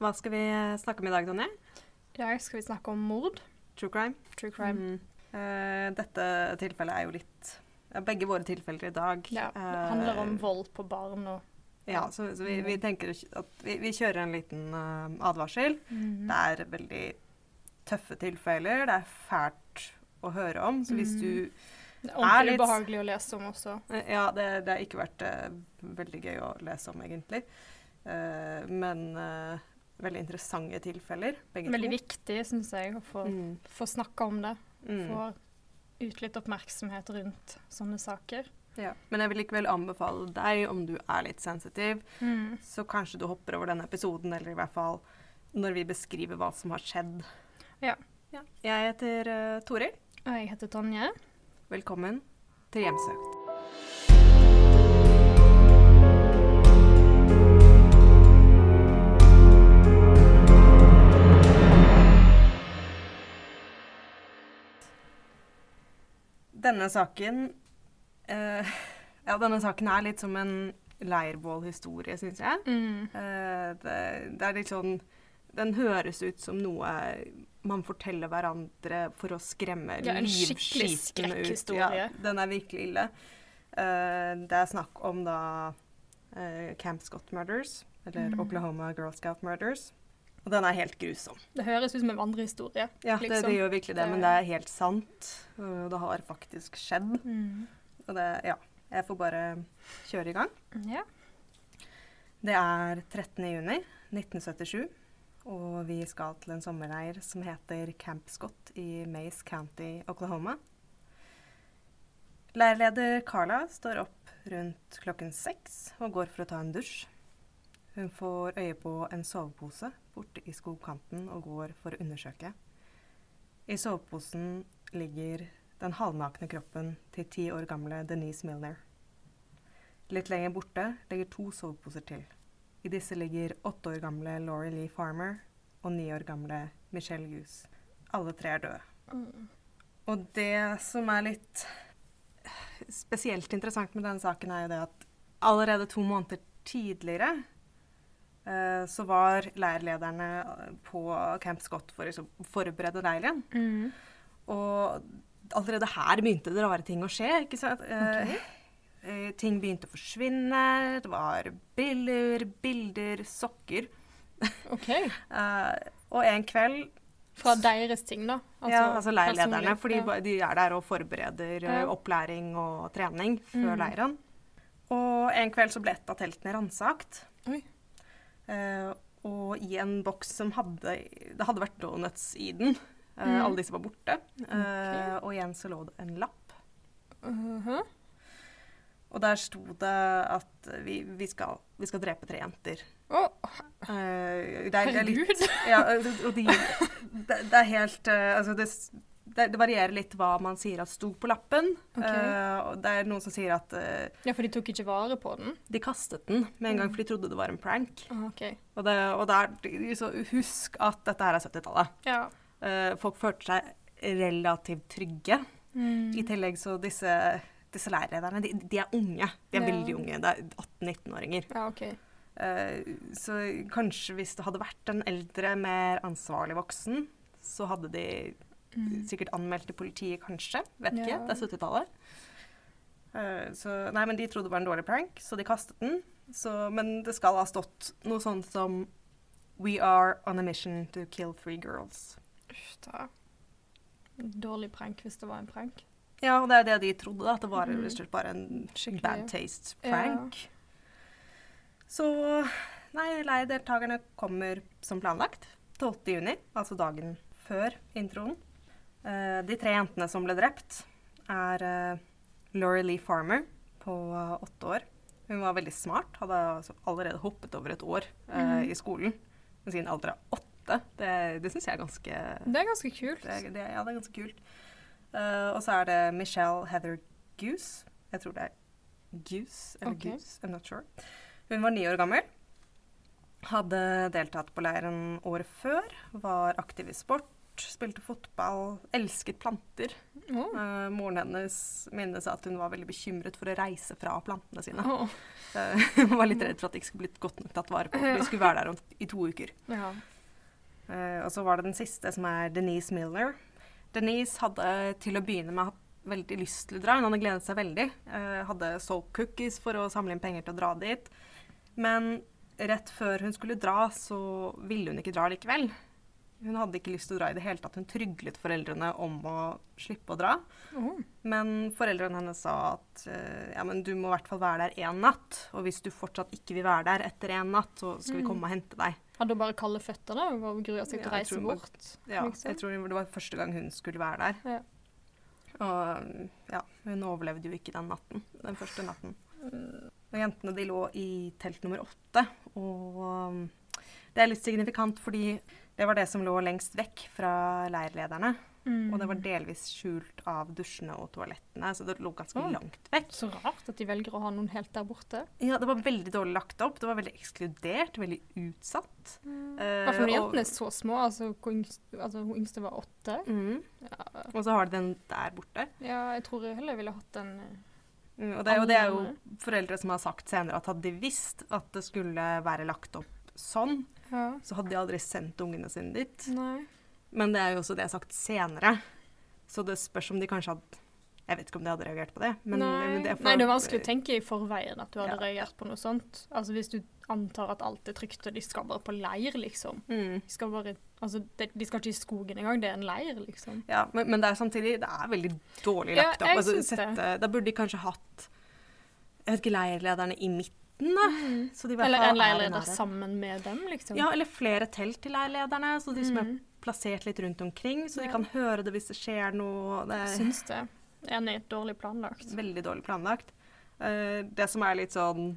Hva skal vi snakke om i dag, Tonje? I dag skal vi snakke om mord. True crime? True crime. Mm. Uh, dette tilfellet er jo litt Begge våre tilfeller i dag. Ja, det handler om vold på barn og Ja, så, så vi, vi tenker at vi, vi kjører en liten uh, advarsel. Mm. Det er veldig tøffe tilfeller. Det er fælt å høre om. Så hvis Mm. du Det er ordentlig litt- ubehagelig å lese om også. Eh, Ja, det, det har ikke vært uh, veldig gøy å lese om, egentlig. Uh, men eh, veldig interessante tilfeller, begge Veldig to. viktig, syns jeg, å få, Mm. få snakka om det. Mm. Få ut litt oppmerksomhet rundt sånne saker. Ja. Men jeg vil likevel anbefale deg, om du er litt sensitiv, Mm. så kanskje du hopper over denne episoden, eller i hvert fall når vi beskriver hva som har skjedd. Ja. Jeg heter uh, Toril. Og jeg heter Tonje. Velkommen til Hjemsøkt. Denne saken uh, Ja, denne saken er litt som en leirbålhistorie, syns jeg. Mm. Uh, det, det er litt sånn Den høres ut som noe man forteller hverandre for å skremme Ja, en skikkelig ut. Ja, den er virkelig ille. Uh, det er snakk om da Camp Scott Murders, eller Mm. Oklahoma Girl Scout Murders. Og den er helt grusom. Det høres ut som en vandrehistorie. Ja, det, Liksom. det gjør virkelig det, Det- men det er helt sant. Og det har faktisk skjedd. Mm. Og det, ja, jeg får bare kjøre i gang. Ja. Det er 13. juni 1977, og vi skal til en sommerleir som heter Camp Scott i Mace County, Oklahoma. Leirleder Carla står opp rundt klokken seks og går for å ta en dusj. Hun får øye på en sovepose borte i skogkanten og går for å undersøke. I soveposen ligger den halvnakne kroppen til ti år gamle Denise Milner. Litt lenger borte ligger to soveposer til. I disse ligger åtte år gamle Laurie Lee Farmer og ni år gamle Michelle Hughes. Alle tre er døde. Mm. Og det som er litt spesielt interessant med denne saken, er jo det at allerede to måneder tidligere så var leirlederne på Camp Scott for å liksom forberede leiren. Mm. Og allerede her begynte det rare ting å skje. ikke sant? Eh, eh, ting begynte å forsvinne. Det var briller, bilder, sokker. OK. Eh, og en kveld Fra deres ting, da? ja, altså leirlederne, for de, Ja. de er der og forbereder eh, Ja. opplæring og trening før Mm. leiren. Og en kveld så ble et av teltene ransakt. Oi. Eh, og i en boks som hadde Det hadde vært donuts i den. Eh, Mm. Alle disse var borte. Eh, og igjen så lå det en lapp. Mhm. Og der sto det at vi, vi, skal, vi skal drepe tre jenter. Oh. Eh, det, er, det er litt! Ja, og de, det, det er helt uh, Altså, det, det, det varierer litt hva man sier at sto på lappen. Okay. Uh, det er noen som sier at uh, Ja, for de tok ikke vare på den? de kastet den med en gang, Mm. for de trodde det var en prank. Ah, OK. Og, det, og det er, så husk at dette her er 70-tallet. Ja. Uh, folk følte seg relativt trygge. Mm. I tillegg så disse, disse lærerlederne, de, de er unge. De er Ja. veldig unge. Det er 18-19-åringer. Ja, okay. Så kanskje hvis det hadde vært en eldre, mer ansvarlig voksen, så hadde de Mm. sikkert anmeldt til politiet, kanskje. Vet ikke. Ja. Det er 70-tallet. Uh, så nei, men de trodde det var en dårlig prank, så de kastet den. Så, men det skal ha stått noe sånt som We are on a mission to kill three girls. Uff da. Dårlig prank hvis det var en prank. Ja, og det er det de trodde, da, at det var mm. bare en Skikkelig. bad taste prank. Så nei, leirdeltakerne kommer som planlagt. 12. juni, altså dagen før introen. Eh, de tre jentene som ble drept, er uh, Laurie Lee Farmer på eh, åtte år. Hun var veldig smart, hadde altså allerede hoppet over et år eh, Mhm. i skolen Men sin alder av åtte. Det, det syns jeg er ganske Det er ganske kult. det, det, ja, det er ganske kult. Uh, og så er det Michelle Heather Goose. Jeg tror det er Goose eller okay. Goose, I'm not sure. Hun var ni år gammel. Hadde deltatt på leiren året før. Var aktiv i sport. Spilte fotball, elsket planter. Oh. Uh, moren hennes minnes at hun var veldig bekymret for å reise fra plantene sine. Å. Eh, Hun var litt redd for at de ikke skulle blitt godt nok tatt vare på, de skulle være der i to uker. Ja. Uh, og så var det den siste, som er Denise Miller. Denise hadde til å begynne med hatt veldig lyst til å dra. Hun hadde gledet seg veldig. Hadde solgt cookies for å samle inn penger til å dra dit. Men rett før hun skulle dra, så ville hun ikke dra likevel. Hun hadde ikke lyst til å dra i det hele tatt. Hun tryglet foreldrene om å slippe å dra. Mm. Men foreldrene hennes sa at uh, ja, men du må i hvert fall være der én natt. Og hvis du fortsatt ikke vil være der etter én natt, så skal vi Mm. komme og hente deg. Hadde hun bare kalde føtter da? Hun grua seg til å reise bort? Ja, liksom? jeg tror det var første gang hun skulle være der. Ja. Og ja, hun overlevde jo ikke den natten, den første natten. Og jentene de lå i telt nummer åtte, og um, det er litt signifikant fordi det var det som lå lengst vekk fra leirlederne. Mm. Og det var delvis skjult av dusjene og toalettene, så det lå ganske oh, langt vekk. Så rart at de velger å ha noen helt der borte. Ja, det var veldig dårlig lagt opp. Det var veldig ekskludert, veldig utsatt. I Eh, hvert fall når jentene er så små. Altså, yngst, altså hun yngste var åtte. Mm. Ja, Og så har de den der borte. ja, jeg tror jeg heller ville hatt den eh, Mm, og, det, og det er jo foreldre som har sagt senere at hadde de visst at det skulle være lagt opp sånn, Ja. så hadde de aldri sendt ungene sine dit. Nei. Men det er jo også det jeg har sagt senere. Så det spørs om de kanskje hadde Jeg vet ikke om de hadde reagert på det. Men Nei. men det, er for- Nei, det er vanskelig å tenke i forveien at du hadde Ja. reagert på noe sånt. Altså Hvis du antar at alt er trygt, og de skal bare på leir, liksom. Mm. De skal bare Altså, de, de skal ikke i skogen engang, det er en leir, liksom. Ja, men, men det er samtidig Det er veldig dårlig Ja, lagt opp. jeg Altså, det. sette, da burde de kanskje hatt Jeg vet ikke, leirlederne i midten, da. Så de Eller en er nærheten. sammen med dem, liksom. Ja, eller flere telt til leilederne, så de som er Mm. plassert litt rundt omkring, så de kan høre det hvis det skjer noe. Det er syns det. Enig, dårlig planlagt. veldig dårlig planlagt. Uh, det som er litt sånn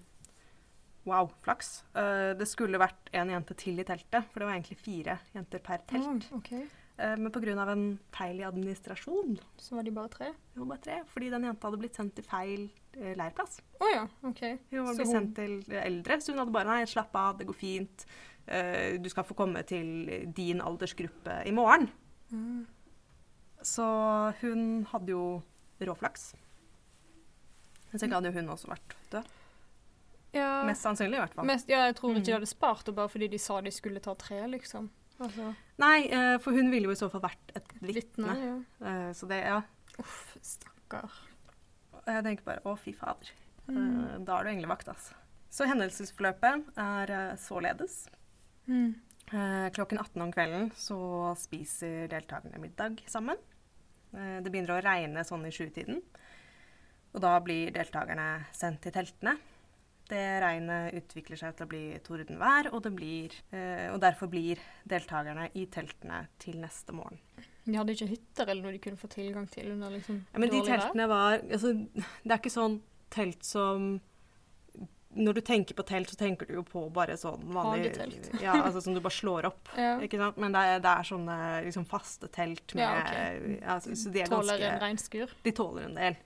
wow, flaks. Uh, det skulle vært en jente til i teltet, for det var egentlig fire jenter per telt. Oh, ok. Eh, men pga. en feil i administrasjon, Så var de bare tre? Jo, var bare tre, fordi den jenta hadde blitt sendt til feil eh, leirplass. Oh, ja, OK. Hun var blitt hun- sendt til eldre, så hun hadde bare nei, slapp av, det går fint. Eh, du skal få komme til din aldersgruppe i morgen. Mm. Så hun hadde jo råflaks. Men så hadde jo hun også vært død. Ja, Mest sannsynlig, i hvert fall. mest, ja, jeg tror ikke de Mm. hadde spart det bare fordi de sa de skulle ta tre, liksom. Altså, Nei, eh, for hun ville jo i så fall vært et vitne. Ja. Eh, Så det, ja. Uff, stakkar. Jeg tenker bare å, fy fader. Mm. Eh, Da er du englevakt, altså. Så hendelsesforløpet er således. Mm. Klokken 18 om kvelden så spiser deltakerne middag sammen. Det begynner å regne sånn i sjutiden. Og da blir deltakerne sendt til teltene. Det regnet utvikler seg til å bli tordenvær, og, det blir, eh, og derfor blir deltakerne i teltene til neste morgen. De hadde ikke hytter eller noe de kunne få tilgang til under liksom Ja, men de teltene var altså, Det er ikke sånn telt som Når du tenker på telt, så tenker du jo på bare sånn vanlig Hagetelt. Ja, altså som du bare slår opp. Ja. Ikke sant? Men det er, det er sånne liksom, faste telt med Ja, okay. altså, så, de er Tåler ganske en regnskur. De tåler en del.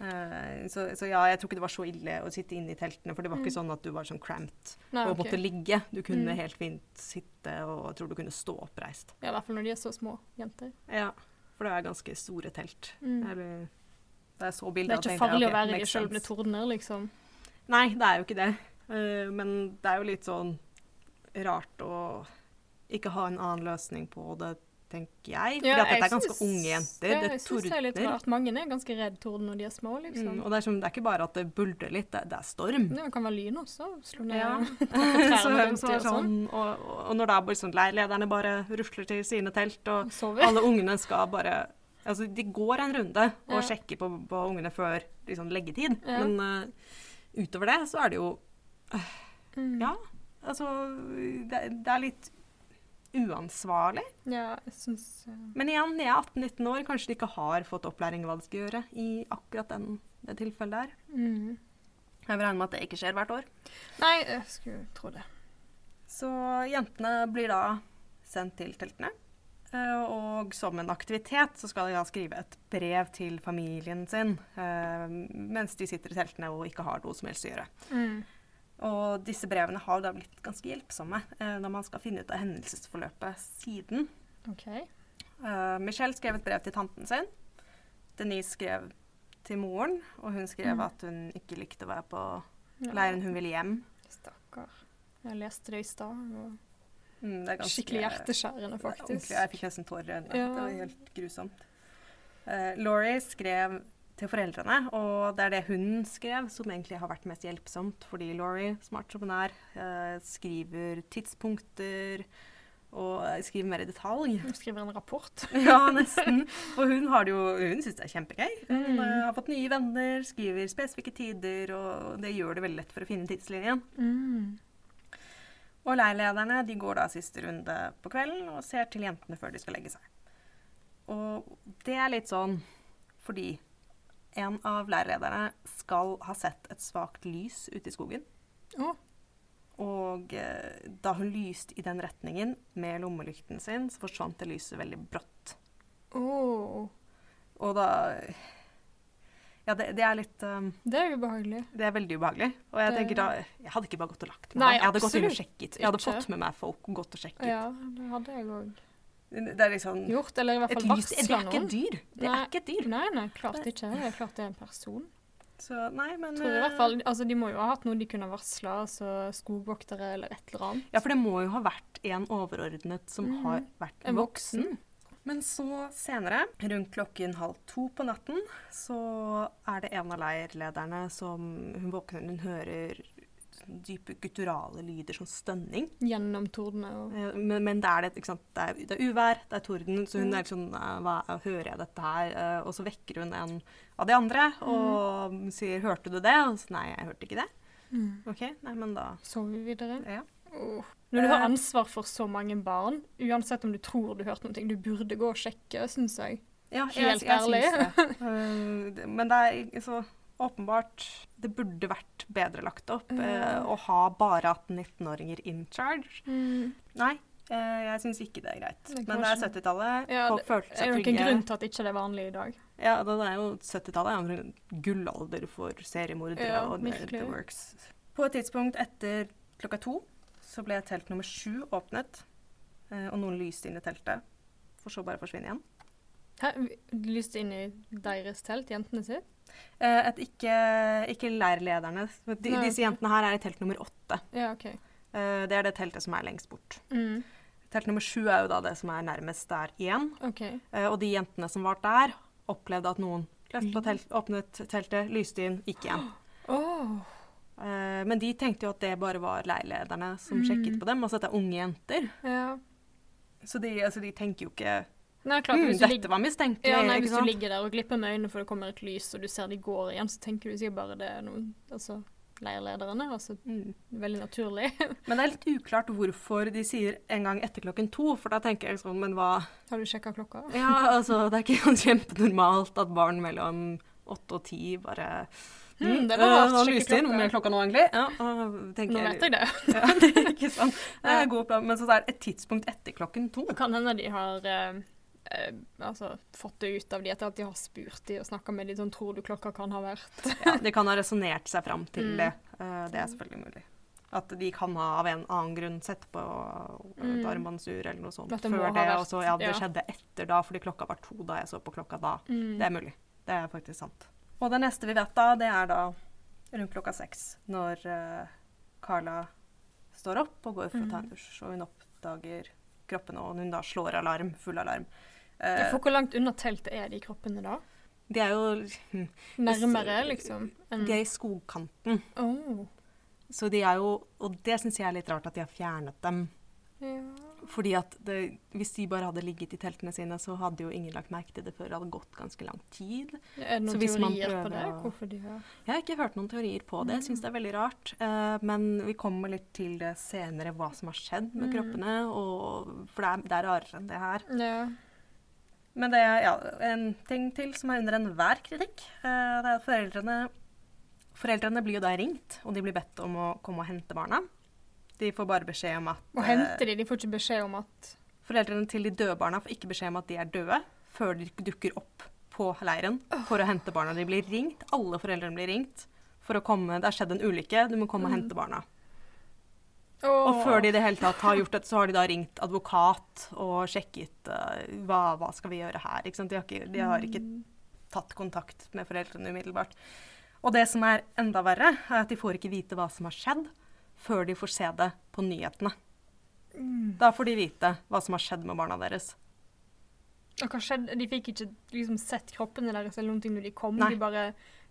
Eh, så, så ja, jeg tror ikke det var så ille å sitte inne i teltene, for det var ikke sånn at du var sånn cramped Nei, og ok. måtte ligge. Du kunne Mm. helt fint sitte, og jeg tror du kunne stå oppreist. Ja, I hvert fall når de er så små jenter. Ja, for det er ganske store telt. Mm. Er, da jeg så Det er ikke jeg, farlig ok, å være i om det tordner, liksom. Nei, det er jo ikke det. Uh, men det er jo litt sånn rart å ikke ha en annen løsning på det, tenker jeg. For Ja, dette er ganske synes, unge jenter. Ja, det jeg synes det er litt rart. Mange er ganske redd torden når de er små, liksom. Mm, og det er, som, det er ikke bare at det buldrer litt, det, det er storm. Det kan være lyn også. Slå ned Ja. så, så sånn. sånn, og, og- når da sånn leirlederne bare rusler til sine telt, og Sover. alle ungene skal bare Altså, de går en runde og Ja. sjekker på, på ungene før liksom, leggetid. Men uh, utover det så er det jo Mm. Ja, altså Det, det er litt uansvarlig. Ja, jeg synes, uh... Men igjen, de er 18-19 år, kanskje de ikke har fått opplæring i hva de skal gjøre i akkurat den, det tilfellet der. mm. Jeg vil regne med at det ikke skjer hvert år. Nei, jeg skulle tro det. Så jentene blir da sendt til teltene. eh, Og som en aktivitet så skal de da skrive et brev til familien sin eh, mens de sitter i teltene og ikke har noe som helst å gjøre. Mm. Og disse brevene har da blitt ganske hjelpsomme eh, når man skal finne ut av hendelsesforløpet siden. OK. Uh, Michelle skrev et brev til tanten sin. Denise skrev til moren, og hun skrev Mm. at hun ikke likte å være på leiren, hun ville hjem. Stakkar. Jeg leste det i stad. Mm, det er ganske Skikkelig hjerteskjærende, er faktisk. Jeg fikk nesten tårer i øynene. Ja. Det var helt grusomt. Uh, Laurie skrev til foreldrene, og det er det hun skrev som egentlig har vært mest hjelpsomt, fordi Laurie, smart som hun er, eh, skriver tidspunkter og eh, skriver mer i detalj. Hun skriver en rapport. Ja, nesten. Og hun har det jo Hun syns det er kjempegøy. Hun Mm. har fått nye venner, skriver spesifikke tider, og det gjør det veldig lett for å finne tidslinjen. Mm. Og leirlederne de går da siste runde på kvelden og ser til jentene før de skal legge seg. Og det er litt sånn fordi en av leirlederne skal ha sett et svakt lys ute i skogen. Å. Og eh, da hun lyste i den retningen med lommelykten sin, så forsvant det lyset veldig brått. Åh, Og da Ja, det, det er litt um, det er ubehagelig. Det er veldig ubehagelig. Og jeg Det- tenker da Jeg hadde ikke bare gått og lagt meg. Nei, jeg hadde gått inn og sjekket. Jeg hadde fått med meg folk og gått og sjekket. Ja, det hadde jeg òg Det er liksom gjort. Eller i hvert fall lys Det er ikke et dyr. Det Nei. er ikke et dyr. Nei, nei, klart ikke. Det er klart det er en person. Så nei, men Tror i hvert eh, fall, altså De må jo ha hatt noe de kunne varsla, altså skogvoktere eller et eller annet. Ja, for det må jo ha vært en overordnet som mm. har vært En voksen. voksen. Men så senere, rundt klokken halv to på natten, så er det en av leirlederne som Hun våkner, hun hører dype gutturale lyder, som stønning. Gjennom tordene og Eh, Men, men det er det, ikke sant? Det er, det er uvær, det er torden, så hun Mm. er sånn eh, hva, Hører jeg dette her? Eh, Og så vekker hun en av de andre og sier 'hørte du det?' Og så nei, jeg hørte ikke det. mm. OK, nei, men da Sover vi videre. Ja. Oh. Når du har ansvar for så mange barn, uansett om du tror du hørte noe, du burde gå og sjekke, syns jeg. Ja, Helt jeg, jeg ærlig. Synes det- Men det er så åpenbart Det burde vært bedre lagt opp eh, å ha bare 18-19-åringer in charge. Mm. Nei, eh, jeg syns ikke det er greit. Det er Men det er 70-tallet. Ja, Folk følte Er seg det noen en grunn til at ikke det er vanlig i dag? Ja, det er jo 70-tallet er en gullalder for seriemordere Ja, og the works. På et tidspunkt etter klokka to så ble telt nummer sju åpnet, eh, og noen lyste inn i teltet, for så bare å forsvinne igjen. Hæ? Lyst inn i deres telt, jentene sitt? Eh, Et ikke, ikke leirlederne. De, disse jentene her er i telt nummer åtte. Ja, OK. Eh, Det er det teltet som er lengst bort. Mm. Telt nummer sju er jo da det som er nærmest der igjen. OK. Eh, Og de jentene som var der, opplevde at noen telt, åpnet teltet, lyste inn, gikk igjen. Åh. Eh, Men de tenkte jo at det bare var leirlederne som Mm. sjekket på dem. Altså at det er unge jenter. Ja. Så de, altså, de tenker jo ikke Nei, klart, mm, dette ligger var mistenkelig. ja, nei, hvis du ligger der og glipper med øynene for det kommer et lys, og du ser de går igjen, så tenker du sikkert bare det er noen altså, leirlederne. Altså, Mm. veldig naturlig. Men det er litt uklart hvorfor de sier en gang etter klokken to, for da tenker jeg sånn, men hva Har du sjekka klokka? Ja, altså, det er ikke sånn kjempenormalt at barn mellom åtte og ti bare Mm, det «Mm, var rart, sjekke inn. Hvor klokka.» mye er klokka nå, egentlig? Ja, tenker Nå vet jeg det. Ja, det er ikke sant. Det er god plan. Men så er det et tidspunkt etter klokken to. Det kan hende de har eh, eh, altså, fått det ut av de etter at de har spurt de og snakka med de sånn Tror du klokka kan ha vært Ja, de kan ha resonnert seg fram til Mm. det. Uh, det er selvfølgelig mulig. At de kan ha av en annen grunn sett på et Mm. armbåndsur eller noe sånt det før det. Og så ja, det skjedde etter da, fordi klokka var to da jeg så på klokka da. mm. Det er mulig. Det er faktisk sant. Og det neste vi vet da, det er da rundt klokka seks, når uh, Carla står opp og går for å ta en Mhm. dusj, og hun oppdager kroppen, og hun da slår alarm, full alarm. Eh, For hvor langt unna teltet er de kroppene da? de er jo Nærmere, liksom? En... De er i skogkanten, Oh. så de er jo Og det syns jeg er litt rart at de har fjernet dem. Ja. Fordi at det, Hvis de bare hadde ligget i teltene sine, så hadde jo ingen lagt merke til det før det hadde gått ganske lang tid. Er det Så noen teorier på det? Hvorfor de har Jeg har ikke hørt noen teorier på det. Jeg syns det er veldig rart. Uh, men vi kommer litt til det senere, hva som har skjedd med Mm. kroppene. Og, for det er, det er rarere enn det her. Ja. Men det er ja, en ting til som er under enhver kritikk. Eh, det er at foreldrene Foreldrene blir jo da ringt, og de blir bedt om å komme og hente barna. De får bare beskjed om at Og eh, henter de? De får ikke beskjed om at Foreldrene til de døde barna får ikke beskjed om at de er døde, før de dukker opp på leiren for å hente barna. De blir ringt, alle foreldrene blir ringt for å komme Det har skjedd en ulykke, du må komme og Mm. hente barna. Og før de i det hele tatt har gjort det, så har de da ringt advokat og sjekket uh, hva, hva skal vi gjøre her. Ikke sant? De, har ikke, de har ikke tatt kontakt med foreldrene umiddelbart. Og det som er enda verre, er at de får ikke vite hva som har skjedd, før de får se det på nyhetene. Mm. Da får de vite hva som har skjedd med barna deres. Og hva skjedde? De fikk ikke liksom, sett kroppene deres eller noe når de kom. Nei. De, bare,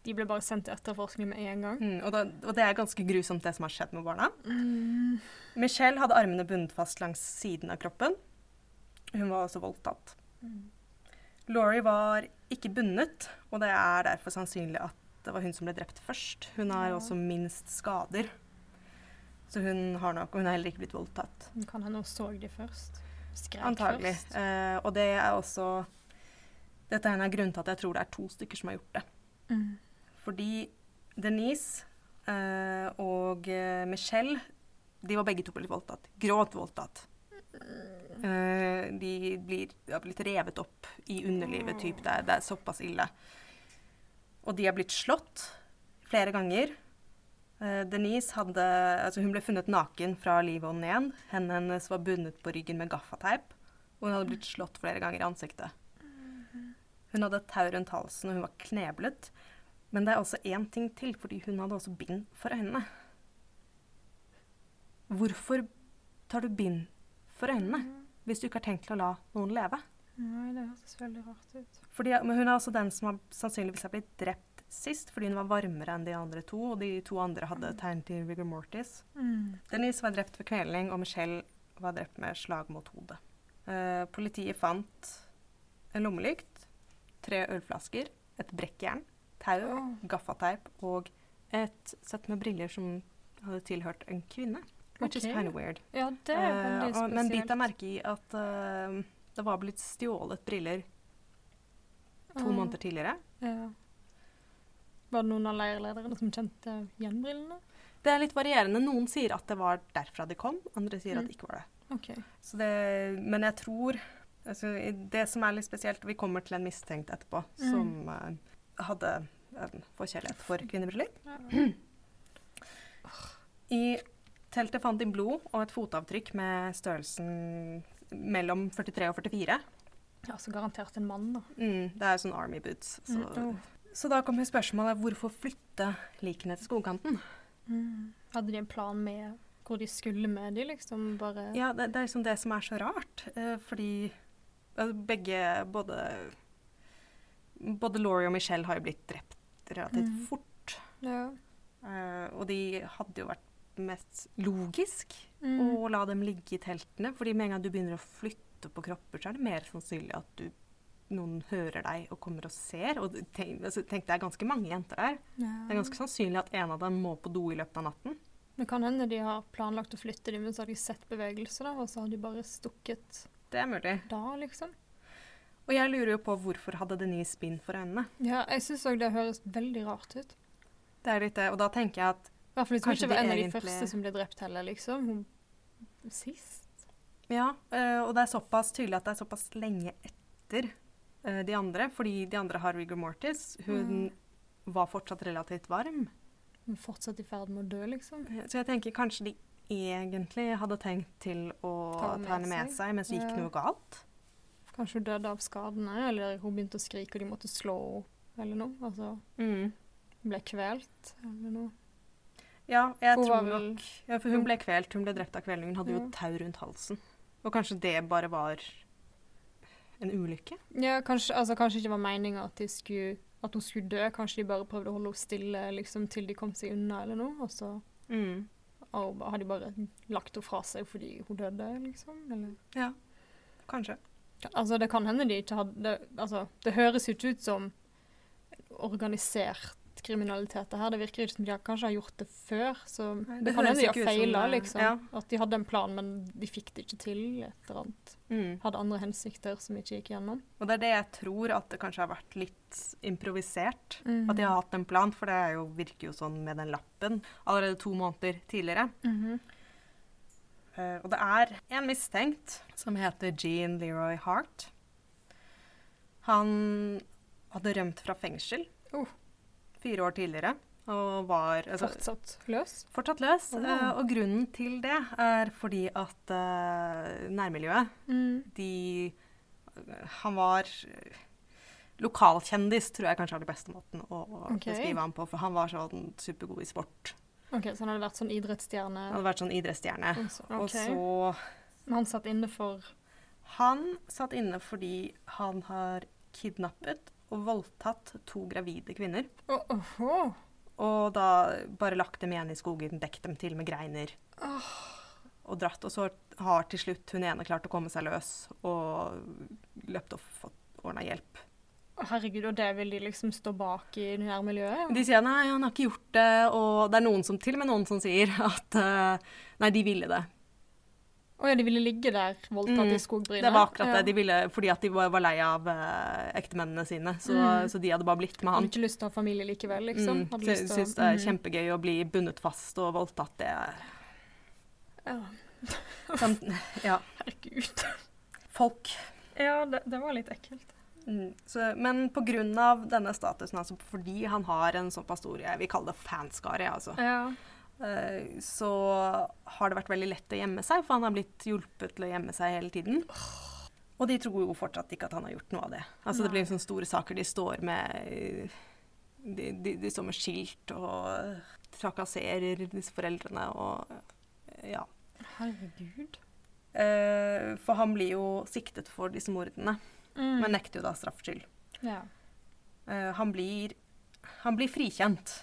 de ble bare sendt til etterforskning med en gang. Mm, og, da, og det er ganske grusomt, det som har skjedd med barna. Mm. Michelle hadde armene bundet fast langs siden av kroppen. Hun var også voldtatt. Laurie var ikke bundet, og det er derfor sannsynlig at det var hun som ble drept først. Hun har Ja. også minst skader. Så hun har nok, og hun har heller ikke blitt voldtatt. Kan hende hun så de først. Skrek Antagelig. først. Eh, og det er også Dette er en av grunnene til at jeg tror det er to stykker som har gjort det. Mm. Fordi Denise eh, og eh, Michelle de var begge to blitt voldtatt. Grovt voldtatt. Eh, de blir, har blitt revet opp i underlivet. Typ. Det, det er såpass ille. Og de har blitt slått flere ganger. Eh, Denise hadde, altså hun ble funnet naken fra livet og ned. Hendene hennes var bundet på ryggen med gaffateip. Og hun hadde blitt slått flere ganger i ansiktet. Hun hadde tau rundt halsen, og hun var kneblet. Men det er også én ting til, fordi hun hadde også bind for øynene. Hvorfor tar du bind for øynene hvis du ikke har tenkt å la noen leve? Nei, det høres veldig rart ut. Fordi, men hun er også den som har, sannsynligvis har blitt drept sist, fordi hun var varmere enn de andre to, og de to andre hadde tegn til rigor mortis. Mm. Denise var drept ved kvelning, og Michelle var drept med slag mot hodet. Eh, politiet fant en lommelykt, tre ølflasker, et brekkjern, tau, gaffateip og et sett med briller som hadde tilhørt en kvinne. Which is kind of weird. Ja, det er veldig Eh, og, spesielt. men bit deg merke i at uh, det var blitt stjålet briller to uh, måneder tidligere. Ja. Var det noen av leirlederne som kjente igjen brillene? Det er litt varierende. Noen sier at det var derfra de kom, andre sier at Mm. det ikke var det. Okay. Så det, men jeg tror altså, Det som er litt spesielt Vi kommer til en mistenkt etterpå Mm. som eh, hadde en forkjærlighet for kvinnebryllup. I teltet fant de blod og et fotavtrykk med størrelsen mellom 43 og 44. ja, så garantert en mann, da. Mm, det er sånn Army boots. Så, Mm, oh. så da kommer spørsmålet hvorfor flytte likene til skogkanten? Mm. Hadde de en plan med hvor de skulle med de, liksom? Bare Ja, det, det er liksom det som er så rart. eh, fordi altså, begge både Både Laurie og Michelle har jo blitt drept relativt Mm. fort. Ja. Uh, og de hadde jo vært mest logisk Mm. å la dem ligge i teltene. fordi med en gang du begynner å flytte på kropper, så er det mer sannsynlig at du, noen hører deg og kommer og ser. Og tenk, tenk, det er ganske mange jenter der. Ja. Det er ganske sannsynlig at en av dem må på do i løpet av natten. Det kan hende de har planlagt å flytte dem, men så har de sett bevegelse, da, og så har de bare stukket Det er mulig. da, liksom. Og jeg lurer jo på hvorfor hadde Denise bind for øynene. Ja, jeg syns òg det høres veldig rart ut. Det er litt det, og da tenker jeg at I hvert fall hvis hun ikke var en av de første som ble drept heller, liksom. Hun sist. Ja, eh, og det er såpass tydelig at det er såpass lenge etter eh, de andre, fordi de andre har rigor mortis. Hun var fortsatt relativt varm. Hun er fortsatt i ferd med å dø, liksom. Så jeg tenker kanskje de egentlig hadde tenkt til å Ta henne med med seg, men så gikk Ja. noe galt. Kanskje hun døde av skadene, eller hun begynte å skrike og de måtte slå henne, eller noe. Altså, Mm. ble kvelt, eller noe. Ja, jeg Hun tror nok ja, For hun ble kvelt, hun ble drept av kvelning. Hun hadde jo tau rundt halsen. Og kanskje det bare var en ulykke? Ja, kanskje, altså, kanskje ikke var meninga at, at hun skulle dø. Kanskje de bare prøvde å holde henne stille liksom, til de kom seg unna, eller noe. Og så Mm. og har de bare lagt henne fra seg fordi hun døde, liksom. Eller Ja, kanskje. Altså, det kan hende de ikke hadde Altså, det høres jo ikke ut som organisert kriminalitet det her. Det virker ikke som de kanskje har gjort det før. Så Nei, det, det kan hende de har feila, liksom. ja. At de hadde en plan, men de fikk det ikke til. Et eller annet. Mm. Hadde andre hensikter som ikke gikk gjennom. Og det er det jeg tror, at det kanskje har vært litt improvisert. Mm. At de har hatt en plan, for det jo, virker jo sånn med den lappen allerede to måneder tidligere. Mhm. Eh, og det er en mistenkt som heter Jean Leroy Hart. Han hadde rømt fra fengsel Oh. fire år tidligere. og var altså, Fortsatt løs? fortsatt løs. Eh, og grunnen til det er fordi at uh, nærmiljøet, Mm. de Han var eh, lokalkjendis, tror jeg kanskje er den beste måten å, å okay. beskrive ham på. For han var sånn supergod i sport. OK, så han hadde vært sånn idrettsstjerne? Han hadde vært sånn idrettsstjerne. Okay. Og så Men han satt inne for Han satt inne fordi han har kidnappet og voldtatt to gravide kvinner. Oh, oh, oh. Og da bare lagt dem igjen i skogen, dekket dem til med greiner. Og dratt. Og så har til slutt hun ene klart å komme seg løs og løpt og fått ordna hjelp. Herregud, og det vil de liksom stå bak i nærmiljøet? De sier nei, han har ikke gjort det, og det er noen som, til og med noen som sier at eh, nei, de ville det. Å ja, de ville ligge der voldtatt Mm, i skogbrynet? Det var akkurat ja. det. De ville, fordi at de var, lei av uh, ektemennene sine, så, Mm. så de hadde bare blitt med han. Hadde ikke lyst til å ha familie likevel, liksom? Mm, til å- det er Mm. kjempegøy å bli bundet fast og voldtatt. Det er Ja, Ja. herregud. Folk. Ja, det, det var litt ekkelt. Mm, så, men av denne statusen, altså fordi han har en såpass stor jeg vil kalle det fanskare, altså, Ja. uh, så har det vært veldig lett å gjemme seg, for han har blitt hjulpet til å gjemme seg hele tiden. Og de tror jo fortsatt ikke at han har gjort noe av det. Altså Det blir sånne store saker. De står med de, de, de står med skilt og trakasserer disse foreldrene og ja. Herregud. Uh, for han blir jo siktet for disse mordene, Mm. men nekter jo da straffskyld. Ja. Uh, han, blir, han blir frikjent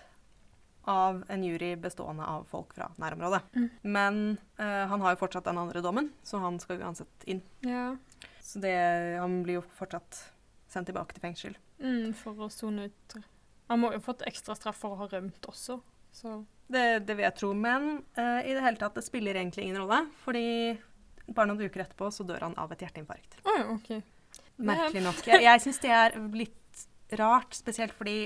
av en jury bestående av folk fra nærområdet. Mm. Men uh, han har jo fortsatt den andre dommen, så han skal uansett inn. ja. Så det, han blir jo fortsatt sendt tilbake til fengsel. Mm, for å sone ut Han må jo ha fått ekstra straff for å ha rømt også, så Det, det vil jeg tro, men uh, i det hele tatt, det spiller egentlig ingen rolle. Fordi bare noen uker etterpå så dør han av et hjerteinfarkt. Oh, ja, OK. Merkelig nok. Jeg, jeg syns det er litt rart, spesielt fordi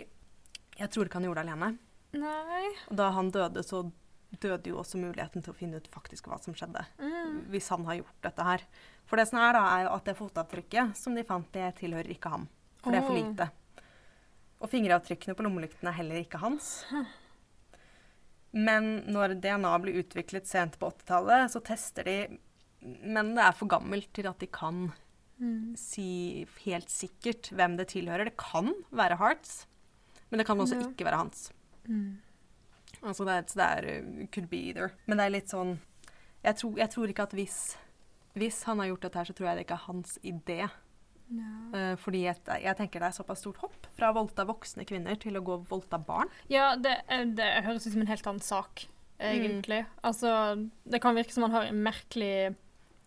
jeg tror ikke han gjorde det alene. Nei Og da han døde, så døde jo også muligheten til å finne ut faktisk hva som skjedde. mm. Hvis han har gjort dette her. For det som er da, er jo at det fotavtrykket som de fant, det tilhører ikke ham. For det er for lite. Og fingeravtrykkene på lommelykten er heller ikke hans. Men når DNA blir utviklet sent på 80-tallet, så tester de Men det er for gammelt til at de kan Mm. si helt sikkert hvem det tilhører. Det kan være Hearts, men det kan også Ja. ikke være hans. Mm. Altså det er, det er uh, could be either. Men det er litt sånn Jeg tror, jeg tror ikke at hvis, hvis han har gjort dette her, så tror jeg det ikke er hans idé. Ja. Eh, fordi jeg, jeg tenker det er såpass stort hopp fra å voldta voksne kvinner til å gå og voldta barn. Ja, det, er- det høres ut som en helt annen sak, egentlig. Altså, det kan virke som man har en merkelig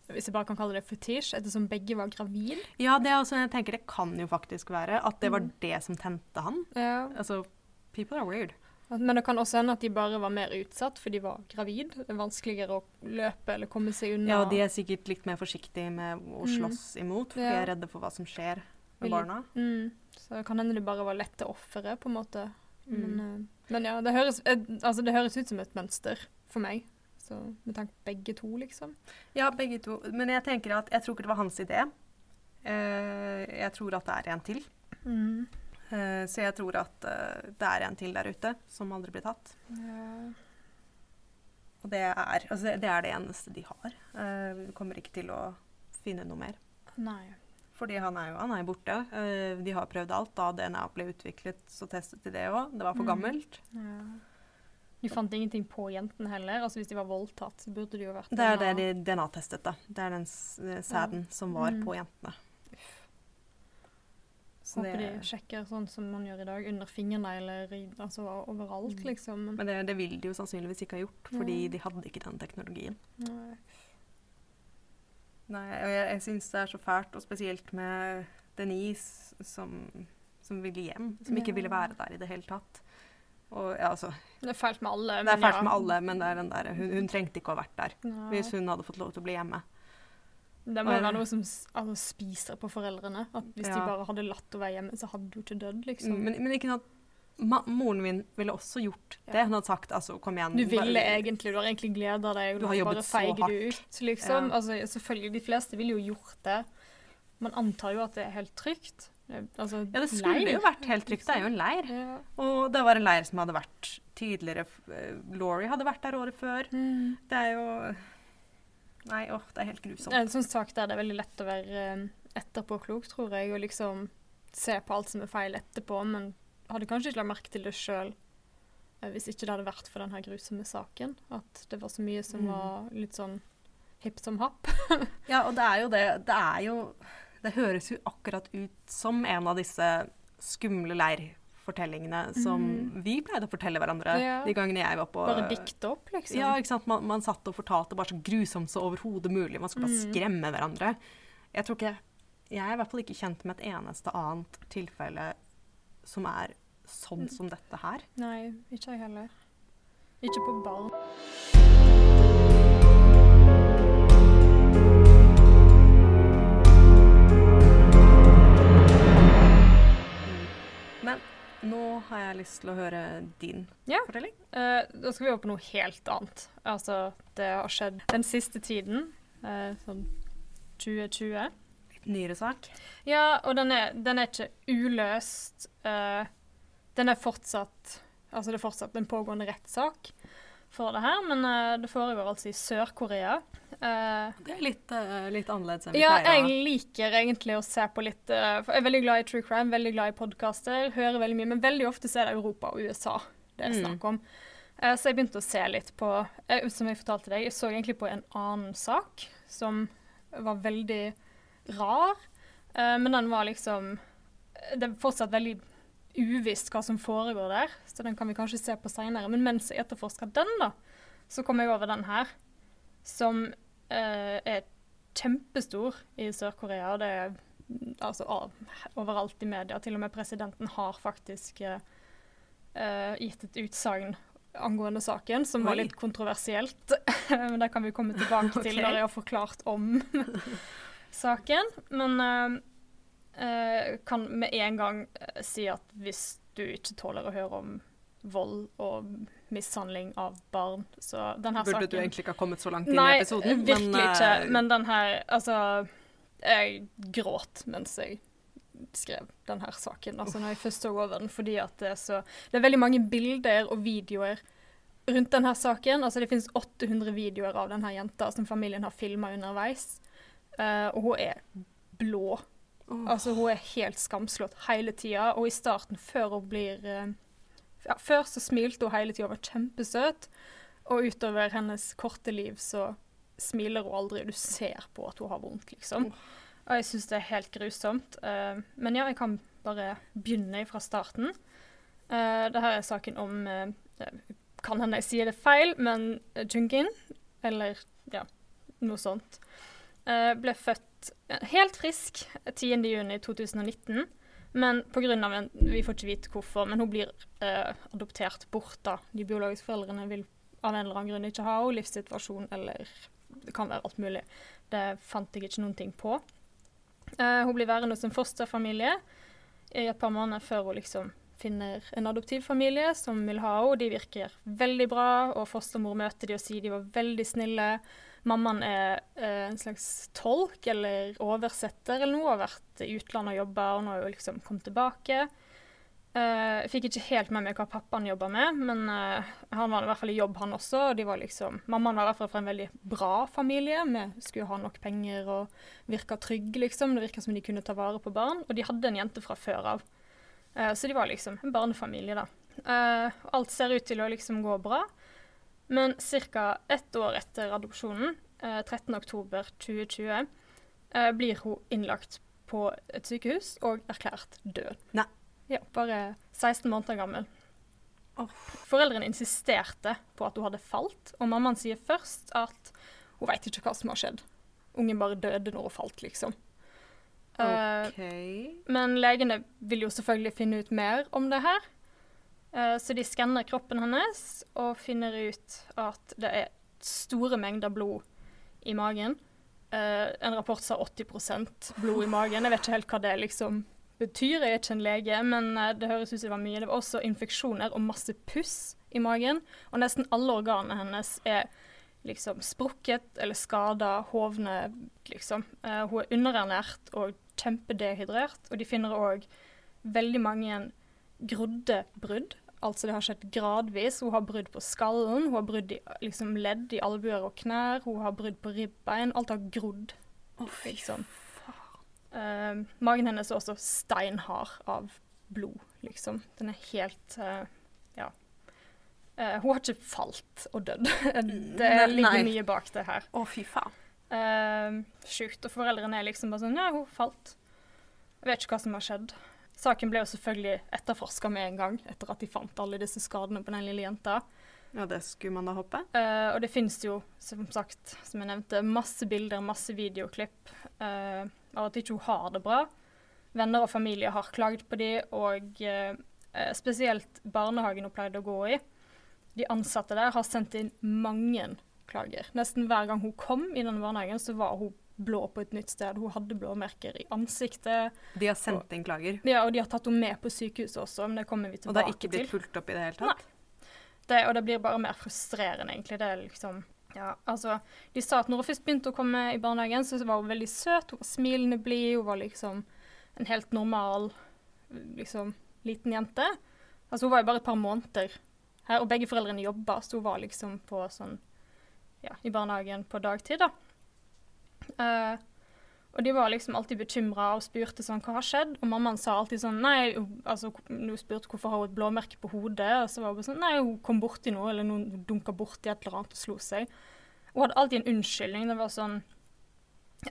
Hvis jeg bare kan kalle det fetisj, ettersom begge var gravid. Ja, det altså, jeg tenker det kan jo faktisk være at det var Mm. det som tente han. Ja. Altså, people are weird. Men det kan også hende at de bare var mer utsatt, for de var gravid. Det er vanskeligere å løpe eller komme seg unna. Ja, og de er sikkert litt mer forsiktige med å Mm. slåss imot, for de er redde for hva som skjer med Vil- barna. Mm. Så det kan hende de bare var lette ofre, på en måte. Mm. Men, men ja, det høres, eh, altså, det høres ut som et mønster for meg. Så med tanke på begge to, liksom. Ja, begge to. Men jeg tenker at jeg tror ikke det var hans idé. Uh, jeg tror at det er en til. Mm. Uh, så jeg tror at uh, det er en til der ute som aldri blir tatt. Ja. Og det er, altså det, er det eneste de har. Vi kommer ikke til å finne noe mer. Nei. Fordi han er jo han er borte. De har prøvd alt. Da DNA ble utviklet, så testet de det òg. Det var for Mm. gammelt. Ja. De fant ingenting på jentene heller. Altså Hvis de var voldtatt, så burde det jo vært Det er det de DNA-testet, da. Det er den sæden ja. som var Mm. på jentene. Så Håper det- de sjekker sånn som man gjør i dag, under fingrene eller altså overalt, Mm. liksom. Men det, det vil de jo sannsynligvis ikke ha gjort, fordi mm. de hadde ikke den teknologien. Nei. Nei, og jeg, jeg syns det er så fælt, og spesielt med Denise som, som ville hjem. Som ikke ville være der i det hele tatt. Og ja, altså, Det er fælt med alle. Det er men fælt ja. med alle, men det er den der, hun, hun trengte ikke å ha vært der. Nei. Hvis hun hadde fått lov til å bli hjemme. Det må være noe som altså, spiser på foreldrene. At Hvis de bare hadde latt henne være hjemme, så hadde hun ikke dødd, liksom. Men, men ikke noe moren min ville også gjort det. Hun hadde sagt altså, kom igjen. Du ville egentlig, du har egentlig gleda deg, Du har jobbet bare så feiger du ut, liksom. Ja. Altså, selvfølgelig, de fleste ville jo gjort det. Man antar jo at det er helt trygt. Eh, Altså, Ja, det skulle leir. jo vært helt trygt. Det er jo en leir. Ja. Og det var en leir som hadde vært tidligere eh, Laurie hadde vært der året før. Mm. Det er jo Nei, åh, det er helt grusomt. Det er en sånn det er veldig lett å være eh, etterpåklok, tror jeg, og liksom se på alt som er feil etterpå, men hadde kanskje ikke lagt merke til det sjøl hvis ikke det hadde vært for denne grusomme saken. At det var så mye som Mm. var litt sånn hipp som happ. Ja, og det er jo det Det er jo Det høres jo akkurat ut som en av disse skumle leirfortellingene som vi pleide å fortelle hverandre. Ja. de gangene jeg var på Bare dikte opp, liksom. Ja, ikke sant. Man, man satt og fortalte bare så grusomt så overhodet mulig. Man skulle bare Mm. skremme hverandre. Jeg tror ikke Jeg er i hvert fall ikke kjent med et eneste annet tilfelle som er sånn som dette her. Nei, ikke jeg heller. Ikke på barn. Men nå har jeg lyst til å høre din Ja. fortelling. Uh, da skal vi over på noe helt annet. Altså, det har skjedd den siste tiden, Uh, sånn 2020. Litt nyere sak. Ja, og den er, den er ikke uløst. Uh, den er fortsatt Altså, det er fortsatt en pågående rettssak for det her, men uh, det foregår altså i Sør-Korea. Uh, Det er litt, uh, litt annerledes enn vi ja, pleier Ja, jeg liker egentlig å se på litt for Jeg er veldig glad i true crime, veldig glad i podkaster, hører veldig mye, men veldig ofte så er det Europa og USA det er Mm. snakk om. Eh, så jeg begynte å se litt på Som jeg fortalte deg, jeg så egentlig på en annen sak som var veldig rar, men den var liksom Det er fortsatt veldig uvisst hva som foregår der, så den kan vi kanskje se på seinere. Men mens jeg etterforsker den, da, så kom jeg over den her, som eh, er kjempestor i Sør-Korea. Det er altså overalt i media. Til og med presidenten har faktisk eh, gitt et utsagn angående saken, som var litt kontroversielt. Men det kan vi komme tilbake til når jeg har forklart om saken. Men eh, kan med en gang eh, si at hvis du ikke tåler å høre om vold og mishandling av barn, så denne Burde saken du egentlig ikke ha kommet så langt inn Nei, i episoden. Nei, virkelig men, ikke. eh, Men den her Altså, jeg gråt mens jeg skrev den her saken. Altså når jeg først så over den, fordi at det er så Det er veldig mange bilder og videoer rundt denne saken. Altså det finnes 800 videoer av denne jenta som familien har filma underveis. uh, og hun er blå. Åh, Altså Hun er helt skamslått hele tida. Og i starten, før hun blir eh, ja, Før så smilte hun hele tida og var kjempesøt. Og utover hennes korte liv så smiler hun aldri, og du ser på at hun har vondt, liksom. Og jeg syns det er helt grusomt. Uh, men ja, jeg kan bare begynne fra starten. Uh, Dette er saken om uh, Kan hende jeg sier det feil, men Jungin, eller ja, noe sånt, eh, ble født eh, helt frisk 10.6.2019. Men pga. en Vi får ikke vite hvorfor, men hun blir eh, adoptert bort. da. De biologiske foreldrene vil av en eller annen grunn ikke ha henne. Livssituasjon eller Det kan være alt mulig. Det fant jeg ikke noen ting på. Eh, hun blir værende hos en fosterfamilie i et par måneder før hun liksom finner en adoptivfamilie som vil ha henne. De virker veldig bra, og fostermor møter de og sier de var veldig snille. Mammaen er eh, en slags tolk eller oversetter eller noe, har vært i utlandet og jobba, og nå har hun liksom kommet tilbake. Eh, jeg fikk ikke helt med meg hva pappaen jobba med, men eh, han var i hvert fall i jobb, han også. og de var liksom, Mammaen var i hvert fall fra en veldig bra familie, vi skulle ha nok penger og virka trygge, liksom. Det virka som de kunne ta vare på barn. Og de hadde en jente fra før av. Så de var liksom en barnefamilie, da. Alt ser ut til å liksom gå bra. Men ca. ett år etter adopsjonen, eh, 13.10.2020, eh, blir hun innlagt på et sykehus og erklært død. Nei. Ja, bare 16 måneder gammel. Oh. Foreldrene insisterte på at hun hadde falt, og mammaen sier først at hun veit ikke hva som har skjedd. Ungen bare døde når hun falt, liksom. Okay. Uh, men legene vil jo selvfølgelig finne ut mer om det her. Eh, så de skanner kroppen hennes og finner ut at det er store mengder blod i magen. Eh, en rapport sa 80% blod i magen. Jeg vet ikke helt hva det liksom betyr. Jeg er ikke en lege, men eh, det høres ut som det var mye. Det var også infeksjoner og masse puss i magen. Og nesten alle organene hennes er liksom sprukket eller skada, hovne, liksom. Hun er underernært og kjempedehydrert. Og de finner òg veldig mange grodde brudd. Altså det har skjedd gradvis. Hun har brudd på skallen, hun har brudd i liksom, ledd i albuer og knær, hun har brudd på ribbein. Alt har grodd. Oh, liksom. Uh, magen hennes er også steinhard av blod, liksom. Den er helt uh, Ja. Uh, hun har ikke falt og dødd. det ne ligger nei. mye bak det her. Å, fy faen. Uh, Sjukt. Og foreldrene er liksom bare sånn Ja, hun falt. Jeg vet ikke hva som har skjedd. Saken ble jo selvfølgelig etterforska med en gang, etter at de fant alle disse skadene på den lille jenta. Ja, det skulle man da håpe. Uh, og det finnes jo, som sagt, som jeg nevnte, masse bilder, masse videoklipp uh, av at ikke hun har det bra. Venner og familie har klaget på de, og eh, spesielt barnehagen hun pleide å gå i. De ansatte der har sendt inn mange klager. Nesten hver gang hun kom i denne barnehagen, så var hun blå på et nytt sted. Hun hadde blåmerker i ansiktet. De har sendt inn klager. Ja, og de har tatt henne med på sykehuset også, men det kommer vi tilbake til. Og det er ikke blitt fulgt opp i det hele tatt? Det, og det blir bare mer frustrerende, egentlig. Det er liksom Ja, altså De sa at når hun først begynte å komme i barnehagen, så var hun veldig søt. Hun var smilende blid. Hun var liksom en helt normal liksom liten jente. Altså Hun var jo bare et par måneder her, og begge foreldrene jobba, så hun var liksom på sånn Ja, i barnehagen på dagtid, da. Eh, og de var liksom alltid bekymra og spurte sånn, hva har skjedd. Og mammaen sa alltid sånn nei, altså hun spurte hvorfor har hun et blåmerke på hodet, og så var hun bare sånn nei, hun kom borti noe, eller noen dunka borti et eller annet og slo seg. Hun hadde alltid en unnskyldning. Det var sånn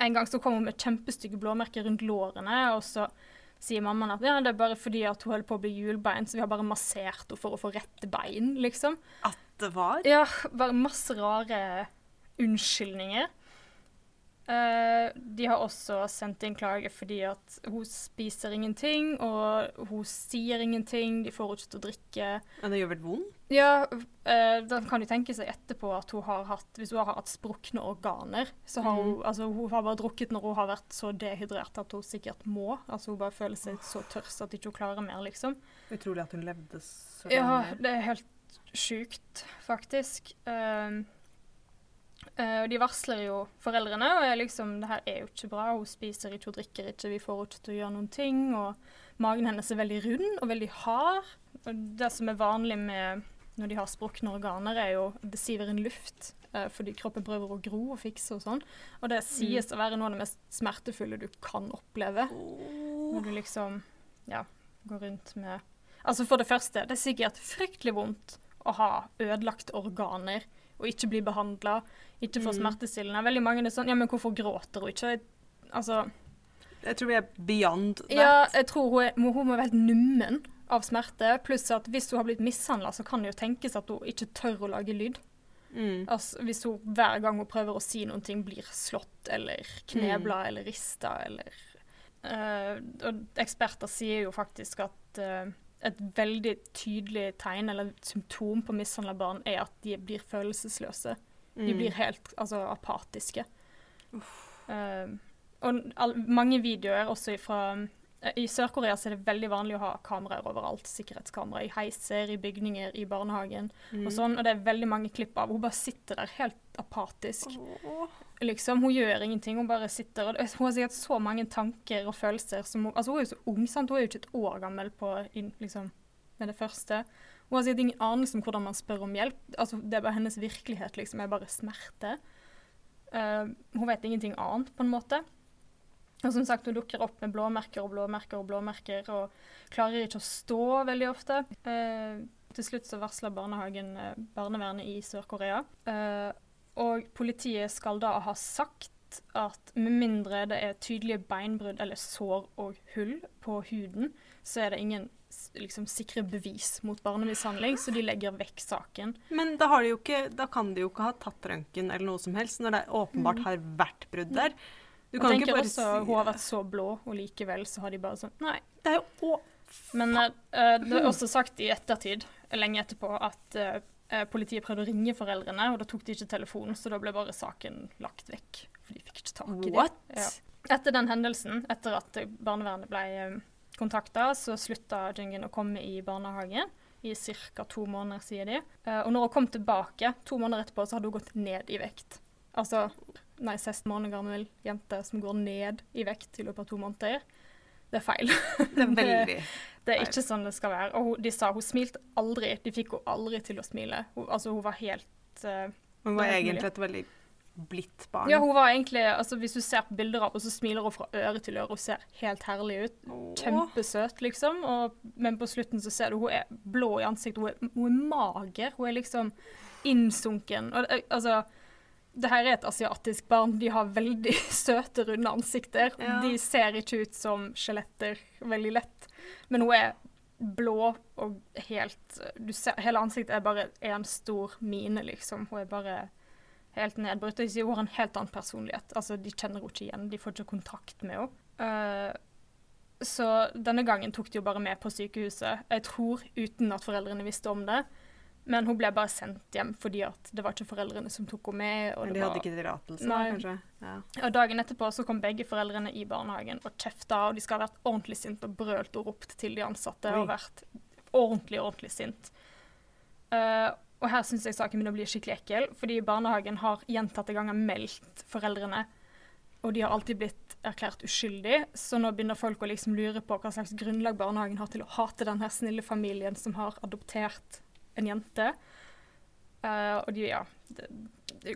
En gang så kom hun med kjempestygge blåmerker rundt lårene, og så sier mammaen at ja, det er bare fordi at hun holder på å bli hjulbein, så vi har bare massert henne for å få rette bein, liksom. At det var? Ja, bare masse rare unnskyldninger. Eh, de har også sendt inn klage fordi at hun spiser ingenting, og hun sier ingenting, de får henne ikke til å drikke. Men det gjør vel vondt? Ja, uh, da kan de tenke seg etterpå at hun har hatt Hvis hun har hatt sprukne organer, så har hun Altså, hun har bare drukket når hun har vært så dehydrert at hun sikkert må. Altså, hun bare føler seg så tørst at hun ikke klarer mer, liksom. Utrolig at hun levde så Ja, det er helt sjukt, faktisk. Eh, og de varsler jo foreldrene, og er liksom Det her er jo ikke bra. Hun spiser ikke, hun drikker ikke, vi får henne ikke til å gjøre noen ting. Og magen hennes er veldig rund og veldig hard. Og det som er vanlig med når de har sprukne organer, er jo det siver inn luft. eh, fordi kroppen prøver å gro og fikse og sånn. Og det sies å være noe av det mest smertefulle du kan oppleve. Når du liksom ja, går rundt med Altså For det første, det er sikkert fryktelig vondt å ha ødelagte organer og ikke bli behandla, ikke får Mm. smertestillende. Veldig mange er sånn Ja, men hvorfor gråter hun ikke? Altså Jeg tror vi er beyond that. Ja, jeg tror hun, er, hun må være helt nummen av smerte. Pluss at hvis hun har blitt mishandla, så kan det jo tenkes at hun ikke tør å lage lyd. Mm. Altså, hvis hun hver gang hun prøver å si noen ting, blir slått eller knebla eller rista eller uh, Og eksperter sier jo faktisk at uh, et veldig tydelig tegn eller symptom på mishandla barn er at de blir følelsesløse. De Mm. blir helt altså, apatiske. Uh, og all, mange videoer også fra I Sør-Korea så er det veldig vanlig å ha kameraer overalt. Sikkerhetskamera i heiser, i bygninger, i barnehagen Mm. og sånn. Og det er veldig mange klipp av Hun bare sitter der helt apatisk. Oh. Liksom, Hun gjør ingenting, hun bare sitter og Hun har sikkert så mange tanker og følelser som hun Altså, hun er jo så ung, sant. Hun er jo ikke et år gammel på liksom, med det første. Hun har sikkert ingen anelse om hvordan man spør om hjelp. Altså, Det er bare hennes virkelighet, liksom. er bare smerte. Uh, hun vet ingenting annet, på en måte. Og som sagt, hun dukker opp med blåmerker og blåmerker og blåmerker, og klarer ikke å stå veldig ofte. Uh, til slutt så varsler barnehagen eh, barnevernet i Sør-Korea. Uh, og politiet skal da ha sagt at med mindre det er tydelige beinbrudd eller sår og hull på huden, så er det ingen liksom, sikre bevis mot barnemishandling, så de legger vekk saken. Men da, har de ikke, da kan de jo ikke ha tatt røntgen eller noe som helst, når det åpenbart har vært brudd der. Du Jeg kan ikke bare også Hun har vært så blå, og likevel så har de bare sånn Nei. Det er jo å... Men eh, det er også sagt i ettertid, lenge etterpå, at eh, politiet prøvde å ringe foreldrene, og da tok de ikke telefonen, så da ble bare saken lagt vekk. For de fikk ikke tak i det. What? Ja. Etter den hendelsen, etter at barnevernet ble eh, kontakta, så slutta Jungen å komme i barnehagen i ca. to måneder, sier de. Eh, og når hun kom tilbake, to måneder etterpå, så hadde hun gått ned i vekt. Altså nei, 16 måneder gammel jente som går ned i vekt i løpet av to måneder. Det er feil. Det er veldig Det er ikke sånn det skal være. Og hun, de sa hun smilte aldri. De fikk henne aldri til å smile. Hun, altså, hun var helt uh, Hun var Det egentlig et veldig blidt barn. Ja, hun var egentlig altså Hvis du ser på bilder av henne, så smiler hun fra øre til øre. Hun ser helt herlig ut. Kjempesøt, liksom. Og, men på slutten så ser du hun er blå i ansiktet. Hun er, hun er mager. Hun er liksom innsunken. Og, altså det her er et asiatisk barn. De har veldig søte, runde ansikter. Ja. De ser ikke ut som skjeletter veldig lett. Men hun er blå og helt du ser, Hele ansiktet er bare en stor mine, liksom. Hun er bare helt nedbrutt. Og Hun har en helt annen personlighet. Altså, De kjenner henne ikke igjen. De får ikke kontakt med henne. Uh, så denne gangen tok de jo bare med på sykehuset. Jeg tror uten at foreldrene visste om det. Men hun ble bare sendt hjem fordi at det var ikke foreldrene som tok henne med. Og, Men de hadde var, ikke tillatelse, kanskje? Ja. og dagen etterpå så kom begge foreldrene i barnehagen og kjefta, og de skal ha vært ordentlig sint og brølt og ropt til de ansatte Oi. og vært ordentlig, ordentlig sint. Eh, og her syns jeg saken begynner å bli skikkelig ekkel, fordi barnehagen har gjentatte ganger meldt foreldrene, og de har alltid blitt erklært uskyldig, så nå begynner folk å liksom lure på hva slags grunnlag barnehagen har til å hate den her snille familien som har adoptert en jente. Uh, og de, ja det,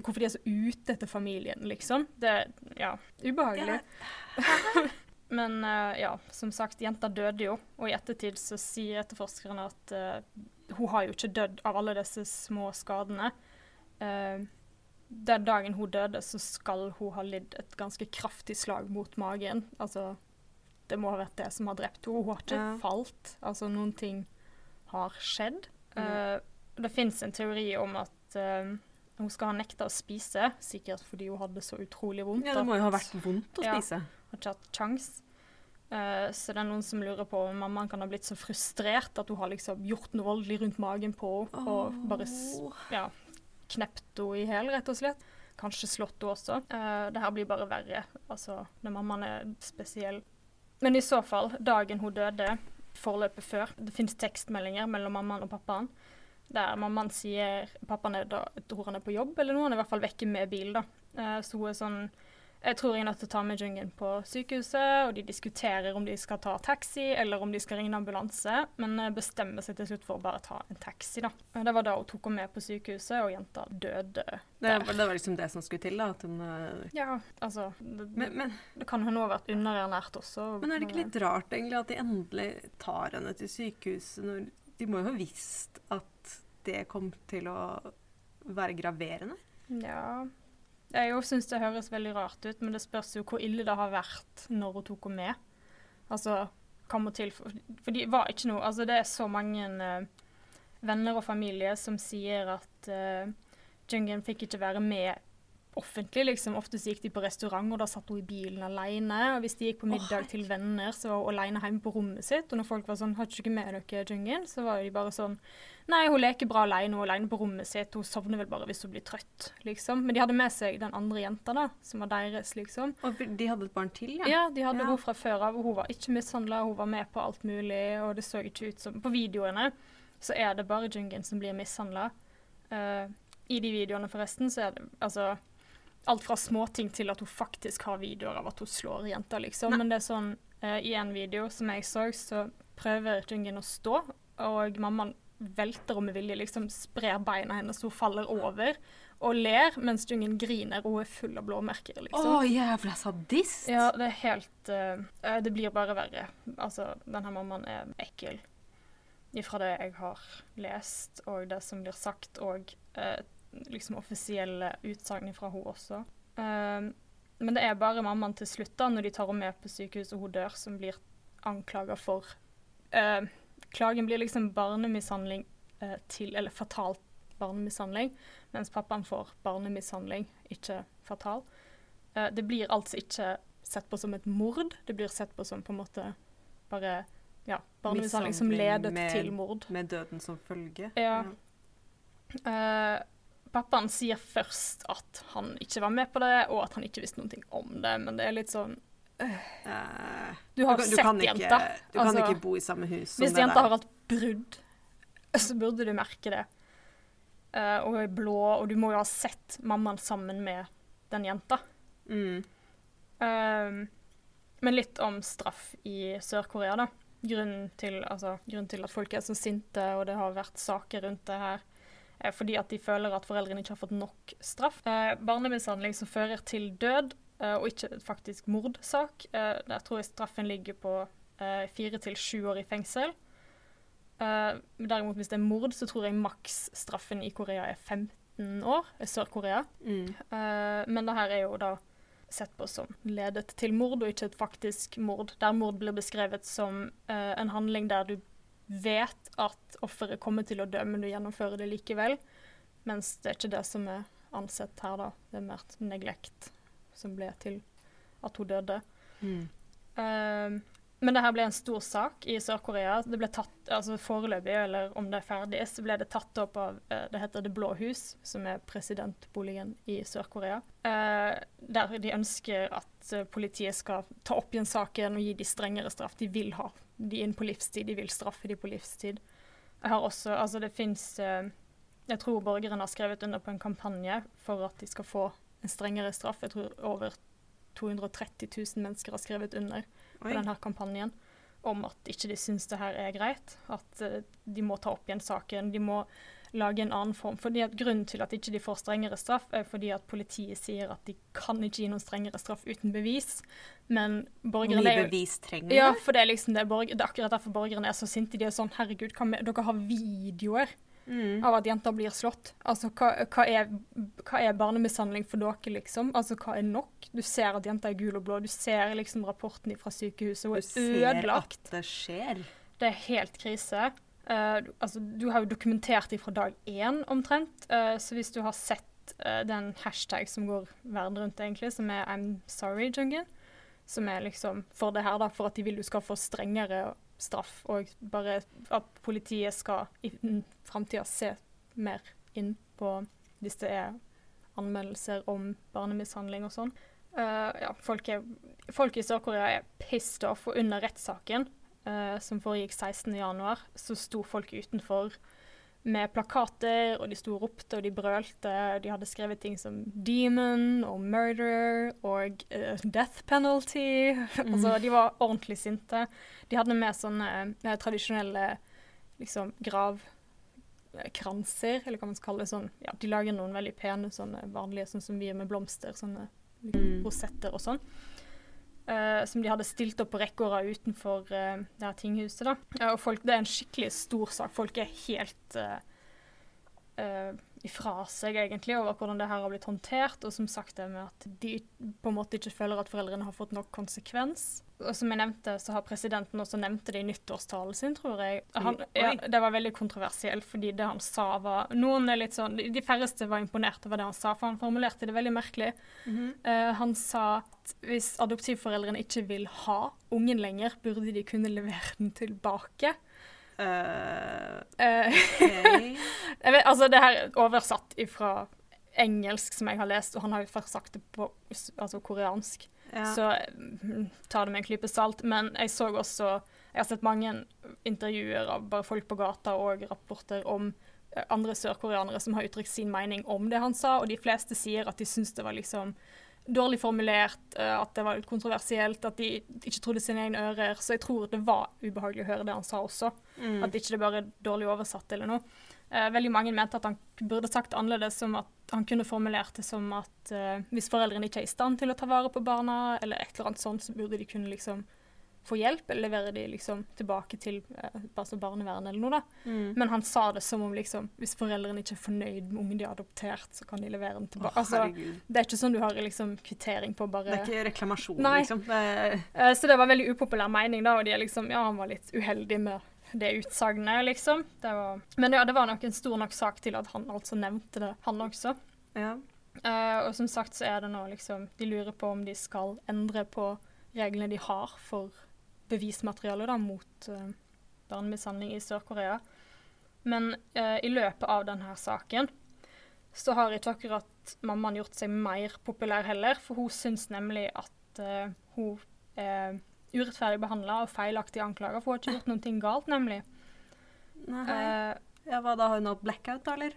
Hvorfor de er så ute etter familien, liksom. Det er ja, ubehagelig. Men uh, ja, som sagt, jenta døde jo, og i ettertid så sier etterforskerne at eh, hun har jo ikke dødd av alle disse små skadene. Uh, den dagen hun døde, så skal hun ha lidd et ganske kraftig slag mot magen. Altså, det må ha vært det som har drept henne. Hun har ikke Ja. falt. Altså, noen ting har skjedd. Eh, det fins en teori om at uh, hun skal ha nekta å spise, sikkert fordi hun hadde så utrolig vondt. ja, det må jo ha vært vondt å Ja. spise. har ikke hatt kjangs. Eh, så det er noen som lurer på om mammaen kan ha blitt så frustrert at hun har liksom gjort noe voldelig rundt magen på henne og bare ja, knept henne i hæl, rett og slett. Kanskje slått henne også. Uh, det her blir bare verre. Altså, når mammaen er spesiell. Men i så fall, dagen hun døde, forløpet før Det fins tekstmeldinger mellom mammaen og pappaen. Der mammaen sier Pappaen er da, tror han er på jobb, eller noe. Han er i hvert fall vekke med bil, da. Uh, så hun er sånn Jeg tror jeg nødt til å ta med Jungen på sykehuset, og de diskuterer om de skal ta taxi eller om de skal ringe ambulanse, men eh, bestemmer seg til slutt for å bare ta en taxi, da. Det var da hun tok henne med på sykehuset, og jenta døde Det, der. var- det var liksom det som skulle til, da. At hun, eh, Ja, altså Det, men, men, det kan hende hun har vært underernært også. men er det ikke litt rart egentlig at de endelig tar henne til sykehuset når De må jo ha visst at det kom til å være graverende? Ja. Jeg syns det høres veldig rart ut, men det spørs jo hvor ille det har vært når hun tok henne med. Altså, hva til for For de var ikke noe Altså, det er så mange uh, venner og familie som sier at uh, Jungen fikk ikke være med offentlig, liksom. Ofte gikk de på restaurant, og da satt hun i bilen alene. Og hvis de gikk på middag til venner, så var hun alene hjemme på rommet sitt. Og når folk var sånn 'Har du ikke med dere Jungin?' så var de bare sånn Nei, hun leker bra alene, hun er alene på rommet sitt. Hun sovner vel bare hvis hun blir trøtt, liksom. Men de hadde med seg den andre jenta, da, som var deres, liksom. Og de hadde et barn til, ja? Ja, de hadde Ja. hun fra før av, og hun var ikke mishandla, hun var med på alt mulig, og det så ikke ut som På videoene så er det bare Jungin som blir mishandla. I de videoene, forresten, så er det altså alt fra småting til at hun faktisk har videoer av at hun slår jenter, liksom. Nei. Men det er sånn uh, I en video som jeg så, så prøver ungen å stå, og mammaen velter henne med vilje, liksom sprer beina hennes så hun faller over, og ler mens Jungen griner, og er full av blåmerker, Å, liksom. jævla sadist! Ja, det er helt eh, Det blir bare verre. Altså, denne mammaen er ekkel. Ifra det jeg har lest, og det som blir sagt, og eh, liksom offisielle utsagn fra henne også. Eh, men det er bare mammaen til slutt, da, når de tar henne med på sykehuset og hun dør, som blir anklaga for uh, Klagen blir liksom barnemishandling uh, til Eller fatalt barnemishandling, mens pappaen får barnemishandling, ikke fatal. Uh, det blir altså ikke sett på som et mord, det blir sett på som på en måte bare ja, barnemishandling som ledet med- til mord. Med døden som følge. Ja. Eh, pappaen sier først at han ikke var med på det, og at han ikke visste noe om det, men det er litt sånn øh. Du har kan- sett kan ikke, jenta. Du kan Altså, ikke bo i samme hus som Hvis det jenta har hatt brudd, så burde du merke det. Uh, og er blå, og du må jo ha sett mammaen sammen med den jenta. Mm. Uh, men litt om straff i Sør-Korea, da. Grunnen til, altså, grunnen til, at folk er så sinte, og det har vært saker rundt det her, er fordi at de føler at foreldrene ikke har fått nok straff. Eh, barnemishandling som fører til død, eh, og ikke faktisk mordsak, eh, der tror jeg straffen ligger på eh, fire til sju år i fengsel. Eh, derimot hvis det er mord, så tror jeg maksstraffen i Korea er 15 år. i Sør-Korea. Mm. Eh, men det her er jo da sett på som ledet til mord, og ikke et faktisk mord. Der mord blir beskrevet som eh, en handling der du vet at offeret kommer til å dø, men du gjennomfører det likevel. Mens det er ikke det som er ansett her, da. Det er mer neglekt som ble til at hun døde. Mm. Uh, men det her ble en stor sak i Sør-Korea. Det ble tatt, altså Foreløpig, eller om det er ferdig, så ble det tatt opp av eh, Det heter Det blå hus, som er presidentboligen i Sør-Korea. Eh, der de ønsker at eh, politiet skal ta opp igjen saken og gi de strengere straff. De vil ha de inn på livstid. De vil straffe de på livstid. Jeg har også, altså det finnes eh, Jeg tror borgerne har skrevet under på en kampanje for at de skal få en strengere straff. Jeg tror over 230 000 mennesker har skrevet under på Oi. denne kampanjen om at ikke de syns det her er greit. At eh, de må ta opp igjen saken. De må lage en annen form. Fordi at Grunnen til at ikke de får strengere straff, er fordi at politiet sier at de kan ikke gi noen strengere straff uten bevis. Men borgerne mye bevis trenger ja, for det er liksom det, borger, det er akkurat derfor borgerne er så sinte. De er sånn Herregud, med, dere har videoer Mm. av at jenter blir slått. Altså, hva, hva, er, hva er barnemishandling for dere, liksom? Altså, hva er nok? Du ser at jenta er gul og blå. Du ser liksom rapporten fra sykehuset. Hun Du er ser ødelagt. at det skjer. Det er helt krise. Du- altså, du har jo dokumentert det fra dag én, omtrent. Uh, så hvis du har sett uh, den hashtag som går verden rundt, egentlig, som er 'I'm sorry, Jungen', som er liksom for det her, da, for at de vil du skal få strengere straff, og bare at politiet skal i framtida se mer inn på hvis det er anmeldelser om barnemishandling og sånn. Ja, folk, er, folk i Sør-Korea er pissed off, og under rettssaken eh, som foregikk 16.1, så sto folk utenfor med plakater, og de sto og ropte og de brølte. De hadde skrevet ting som 'demon' og 'murder' og uh, 'death penalty'. altså, de var ordentlig sinte. De hadde med sånne eh, tradisjonelle liksom gravkranser, eller hva man skal kalle det. sånn. Ja, de lager noen veldig pene sånne vanlige, sånn som vi gjør med blomster. sånne liksom, Mm. rosetter og sånn. Eh, som de hadde stilt opp på rekke og rad utenfor uh, det her tinghuset. da. Uh, og folk, Det er en skikkelig stor sak. Folk er helt ifra seg egentlig over hvordan det her har blitt håndtert. Og som sagt det med at de på en måte ikke føler at foreldrene har fått nok konsekvens. Og som jeg nevnte, så har presidenten også nevnt det i nyttårstalen sin, tror jeg. Han, ja, det var veldig kontroversielt, fordi det han sa var Noen er litt sånn De færreste var imponert over det han sa, for han formulerte det veldig merkelig. Mm -hmm. uh, han sa at hvis adoptivforeldrene ikke vil ha ungen lenger, burde de kunne levere den tilbake. Uh, ok. jeg vet, altså, det her er oversatt fra engelsk, som jeg har lest, og han har jo først sagt det på altså, koreansk. Ja. Så mm, ta det med en klype salt. Men jeg så også Jeg har sett mange intervjuer av bare folk på gata og rapporter om eh, andre sørkoreanere som har uttrykt sin mening om det han sa, og de fleste sier at de syns det var liksom dårlig formulert, eh, at det var litt kontroversielt, at de ikke trodde sine egne ører. Så jeg tror det var ubehagelig å høre det han sa også. Mm. At ikke det bare er dårlig oversatt eller noe. Eh, veldig mange mente at han burde sagt annerledes, som at han kunne formulert det som at eh, hvis foreldrene ikke er i stand til å ta vare på barna, eller et eller annet sånt, så burde de kunne liksom få hjelp, eller levere de liksom tilbake til eh, altså barnevernet eller noe, da. Mm. Men han sa det som om liksom hvis foreldrene ikke er fornøyd med ungen de har adoptert, så kan de levere den tilbake. tilbake. altså, det er ikke sånn du har liksom kvittering på bare Det er ikke reklamasjon, Nei. liksom. Det Eh, Så det var veldig upopulær mening, da, og de er liksom, ja, han var litt uheldig med det utsagnet, liksom. Det var, men ja, det var nok en stor nok sak til at han altså nevnte det, han også. ja. Uh, og som sagt så er det nå liksom De lurer på om de skal endre på reglene de har for bevismateriale da, mot uh, barnemishandling i Sør-Korea. Men uh, i løpet av denne saken så har ikke akkurat mammaen gjort seg mer populær heller, for hun syns nemlig at eh, hun er urettferdig behandla og feilaktig anklaga, for hun har ikke gjort noe galt, nemlig. Eh, ja, hva da? Har hun hatt blackout, da, eller?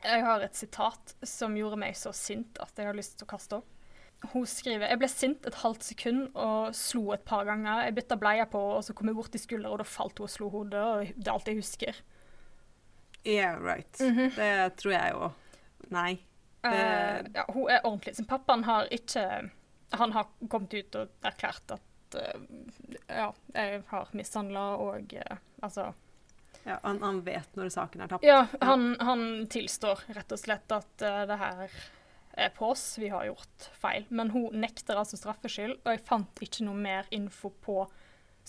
Jeg har et sitat som gjorde meg så sint at jeg har lyst til å kaste opp. Hun skriver Jeg ble sint et halvt sekund og slo et par ganger. Jeg bytta bleia på, og så kom jeg bort i skuldra, og da falt hun og slo hodet. og Det er alt jeg husker. Yeah, right. Mhm. Det tror jeg jo. Nei. Uh, ja, hun er ordentlig. Sin pappaen har ikke Han har kommet ut og erklært at eh, ja, jeg har mishandla og eh, altså Ja, han, han vet når saken er tapt. Ja, han, han tilstår rett og slett at uh, det her er på oss, vi har gjort feil. Men hun nekter altså straffskyld, og jeg fant ikke noe mer info på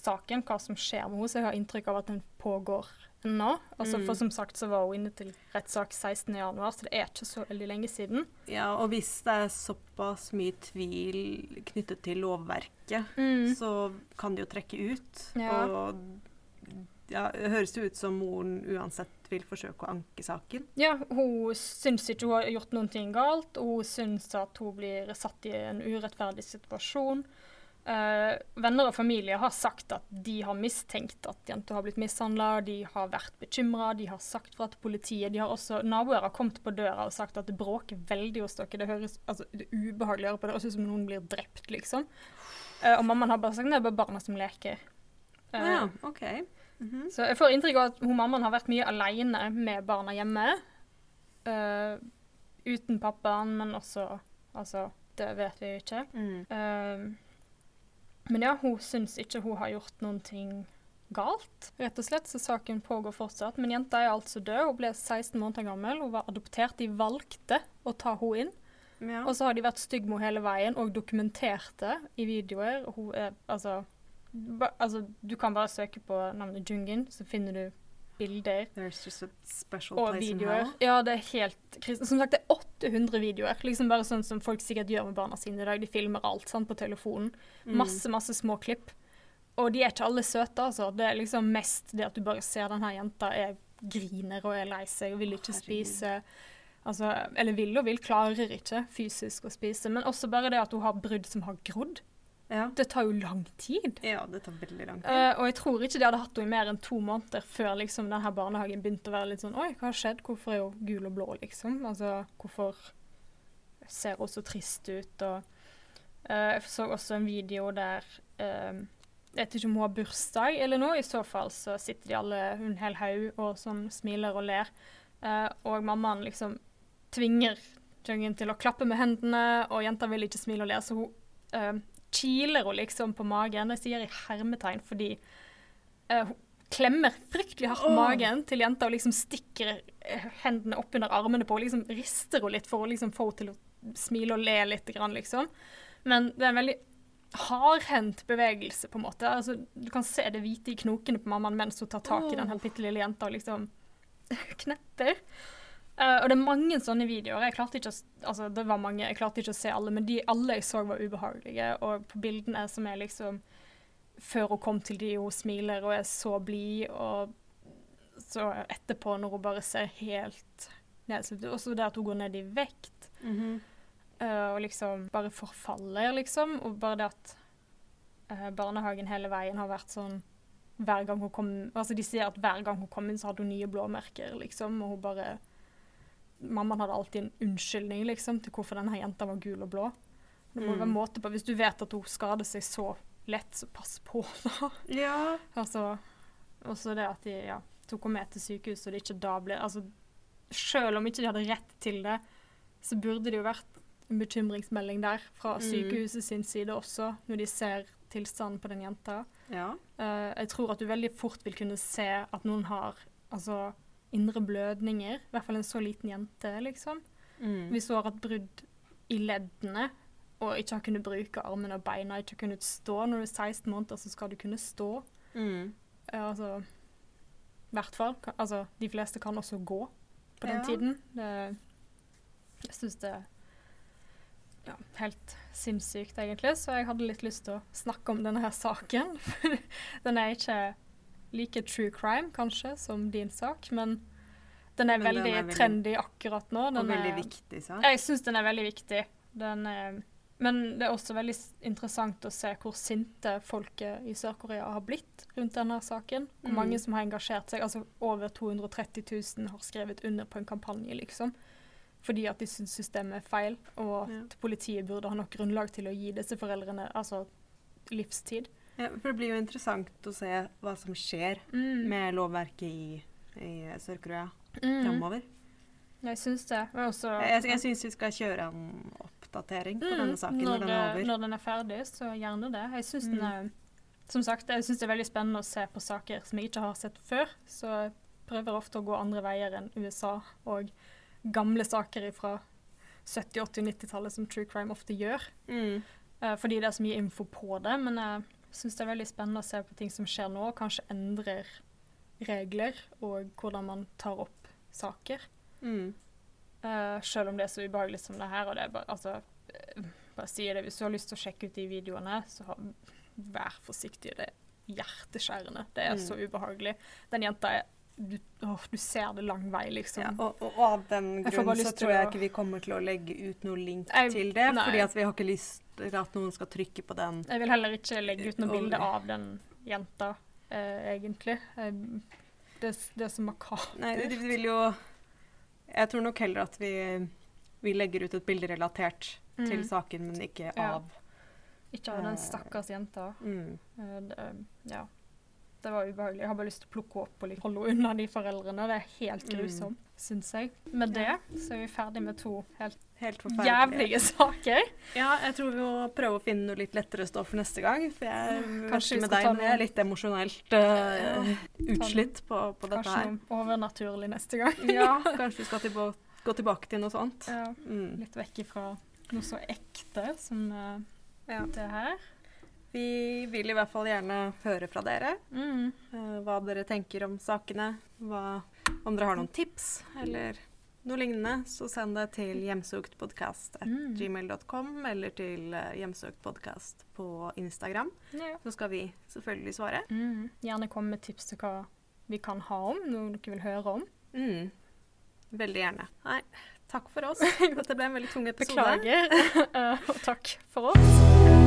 saken, hva som skjer med henne, så jeg har inntrykk av at den pågår ennå. Altså, Mm. For som sagt så var hun inne til rettssak 16.1, så det er ikke så veldig lenge siden. Ja, og hvis det er såpass mye tvil knyttet til lovverket, Mm. så kan det jo trekke ut. Ja. Og ja, det høres jo ut som moren uansett vil forsøke å anke saken. Ja, hun syns ikke hun har gjort noen ting galt, og hun syns at hun blir satt i en urettferdig situasjon. Eh, venner og familie har sagt at de har mistenkt at jenta har blitt mishandla, de har vært bekymra, de har sagt fra til politiet. De har også, Naboer har kommet på døra og sagt at det bråker veldig hos dere. Det høres altså, det er ubehagelig å høre på, det høres ut som noen blir drept, liksom. Uh, og mammaen har bare sagt det er bare barna som leker. Uh, ja, OK. Mhm. så jeg får inntrykk av at hun mammaen har vært mye alene med barna hjemme. uten pappaen, men også Altså, det vet vi jo ikke. Mm. Men ja, hun syns ikke hun har gjort noen ting galt, rett og slett, så saken pågår fortsatt. Men jenta er altså død. Hun ble 16 måneder gammel. Hun var adoptert. De valgte å ta henne inn. Ja. Og så har de vært stygge med henne hele veien og dokumentert det i videoer. Hun er altså, ba, altså Du kan bare søke på navnet Jungin, så finner du bilder og videoer. Ja, det er helt krise. Som sagt, det er 800 videoer. Liksom bare sånn som folk sikkert gjør med barna sine i dag. De filmer alt sant, på telefonen. Mm. Masse, masse små klipp. Og de er ikke alle søte, altså. Det er liksom mest det at du bare ser denne jenta er griner og er lei seg og vil ikke Herregud. spise. Altså, eller vil og vil, klarer ikke fysisk å spise. Men også bare det at hun har brudd som har grodd. Ja. Det tar jo lang tid. ja, det tar veldig lang tid. Uh, og jeg tror ikke de hadde hatt henne i mer enn to måneder før liksom, denne barnehagen begynte å være litt sånn Oi, hva har skjedd? Hvorfor er hun gul og blå, liksom? Altså, hvorfor ser hun så trist ut? Og uh, jeg så også en video der uh, Jeg vet ikke om hun har bursdag eller noe. I så fall så sitter de alle en hel haug og sånn smiler og ler. Uh, og mammaen liksom tvinger Jungen til å klappe med hendene, og jenta vil ikke smile og le, så hun eh, kiler hun liksom på magen. Jeg sier i hermetegn fordi uh, hun klemmer fryktelig hardt på magen til jenta og liksom stikker eh, hendene opp under armene på henne. Liksom rister hun litt for å liksom få henne til å smile og le litt, grann, liksom. Men det er en veldig hardhendt bevegelse, på en måte. Altså, du kan se det hvite i knokene på mammaen mens hun tar tak i den her bitte lille jenta og liksom knepper. Eh, og det er mange sånne videoer. Jeg klarte ikke å, altså, det var mange, jeg klarte ikke å se alle, men de alle jeg så var ubehagelige. Og på bildene som er liksom Før hun kom til de, hun smiler og er så blid, og så etterpå når hun bare ser helt nedslitt ut. Også det at hun går ned i vekt. Mm -hmm. uh, og liksom bare forfaller, liksom. Og bare det at uh, barnehagen hele veien har vært sånn hver gang hun kom, altså De sier at hver gang hun kom inn, så hadde hun nye blåmerker, liksom. Og hun bare Mammaen hadde alltid en unnskyldning liksom, til hvorfor denne jenta var gul og blå. Det må Mm. være måte på. Hvis du vet at hun skader seg så lett, så pass på, da. Ja. Altså, også det at de ja, tok henne med til sykehuset, og det ikke da ble altså, Selv om ikke de hadde rett til det, så burde det jo vært en bekymringsmelding der fra Mm. sykehuset sin side også, når de ser tilstanden på den jenta. ja. Uh, jeg tror at du veldig fort vil kunne se at noen har altså, indre blødninger. I hvert fall en så liten jente, liksom. Mm. Hun har hatt brudd i leddene og ikke har kunnet bruke armene og beina, ikke har kunnet stå når du er 16 måneder, så skal du kunne stå. Mm. Altså I hvert fall. Altså, de fleste kan også gå på den Ja. tiden. Det, jeg syns det er ja, helt sinnssykt, egentlig. Så jeg hadde litt lyst til å snakke om denne her saken. den er ikke like true crime, kanskje, som din sak, men den er, Men den veldig, er veldig- trendy akkurat nå. Og veldig er, viktig sak. Jeg syns den er veldig viktig. Den er Men det er også veldig interessant å se hvor sinte folket i Sør-Korea har blitt rundt denne saken. Hvor Mm. mange som har engasjert seg. Altså over 230 000 har skrevet under på en kampanje, liksom. Fordi at de syns systemet er feil, og Ja. at politiet burde ha nok grunnlag til å gi disse foreldrene altså livstid. For det blir jo interessant å se hva som skjer Mm. med lovverket i, i Sør-Korea Mm. framover. Jeg syns det. Men også Jeg, jeg syns vi skal kjøre en oppdatering på Mm, denne saken når, når, den er over. når den er ferdig, så gjerne det. Jeg syns den Mm. er Som sagt, jeg syns det er veldig spennende å se på saker som jeg ikke har sett før. Så jeg prøver ofte å gå andre veier enn USA og gamle saker fra 70-, 80-, 90-tallet som true crime ofte gjør. Mm. Uh, fordi det er så mye info på det. Men jeg syns det er veldig spennende å se på ting som skjer nå, og kanskje endrer regler og hvordan man tar opp saker. Mm. Uh, selv om det er så ubehagelig som det her. Og det er bare, altså, eh, bare sier det, Hvis du har lyst til å sjekke ut de videoene, så ha, vær forsiktig. Det er hjerteskjærende. Det er Mm. så ubehagelig. Den jenta er du, åh, du ser det lang vei, liksom. Ja, og, og av den grunn så tror jeg ikke vi kommer til å legge ut noe link Jeg- til det, nei. fordi vi har ikke lyst til at noen skal trykke på den. Jeg vil heller ikke legge ut noe bilde av den jenta, eh, egentlig. Eh, det, det er så makabert. Nei, det vil jo Jeg tror nok heller at vi, vi legger ut et bilde relatert til Mm. saken, men ikke Ja. av. Ikke av den Eh. stakkars jenta. Mm. Eh, det, ja. Det var ubehagelig. Jeg har bare lyst til å plukke opp og holde unna de foreldrene. Det er helt Mm. grusomt, syns jeg. Med det så er vi ferdig med to helt Helt jævlige saker. Ja, jeg tror vi må prøve å finne noe litt lettere stoff neste gang. For jeg Kanskje med deg er litt emosjonelt uh, utslitt på, på dette Kanskje noe overnaturlig neste gang. Ja, kanskje vi skal tilba gå tilbake til noe sånt. Ja, Mm. litt vekk ifra noe så ekte som uh, Ja. det her. Vi vil i hvert fall gjerne høre fra dere. Mm. eh, hva dere tenker om sakene. Hva, om dere har noen tips eller noe lignende, så send det til Mm. hjemsøktpodkast.gmail.com eller til uh, hjemsøktpodkast på Instagram. Ja. Så skal vi selvfølgelig svare. Mm. Gjerne kom med tips til hva vi kan ha om, noe dere vil høre om. Mm. Veldig gjerne. Nei, takk for oss. Dette ble en veldig tung episode. Beklager, eh, og takk for oss.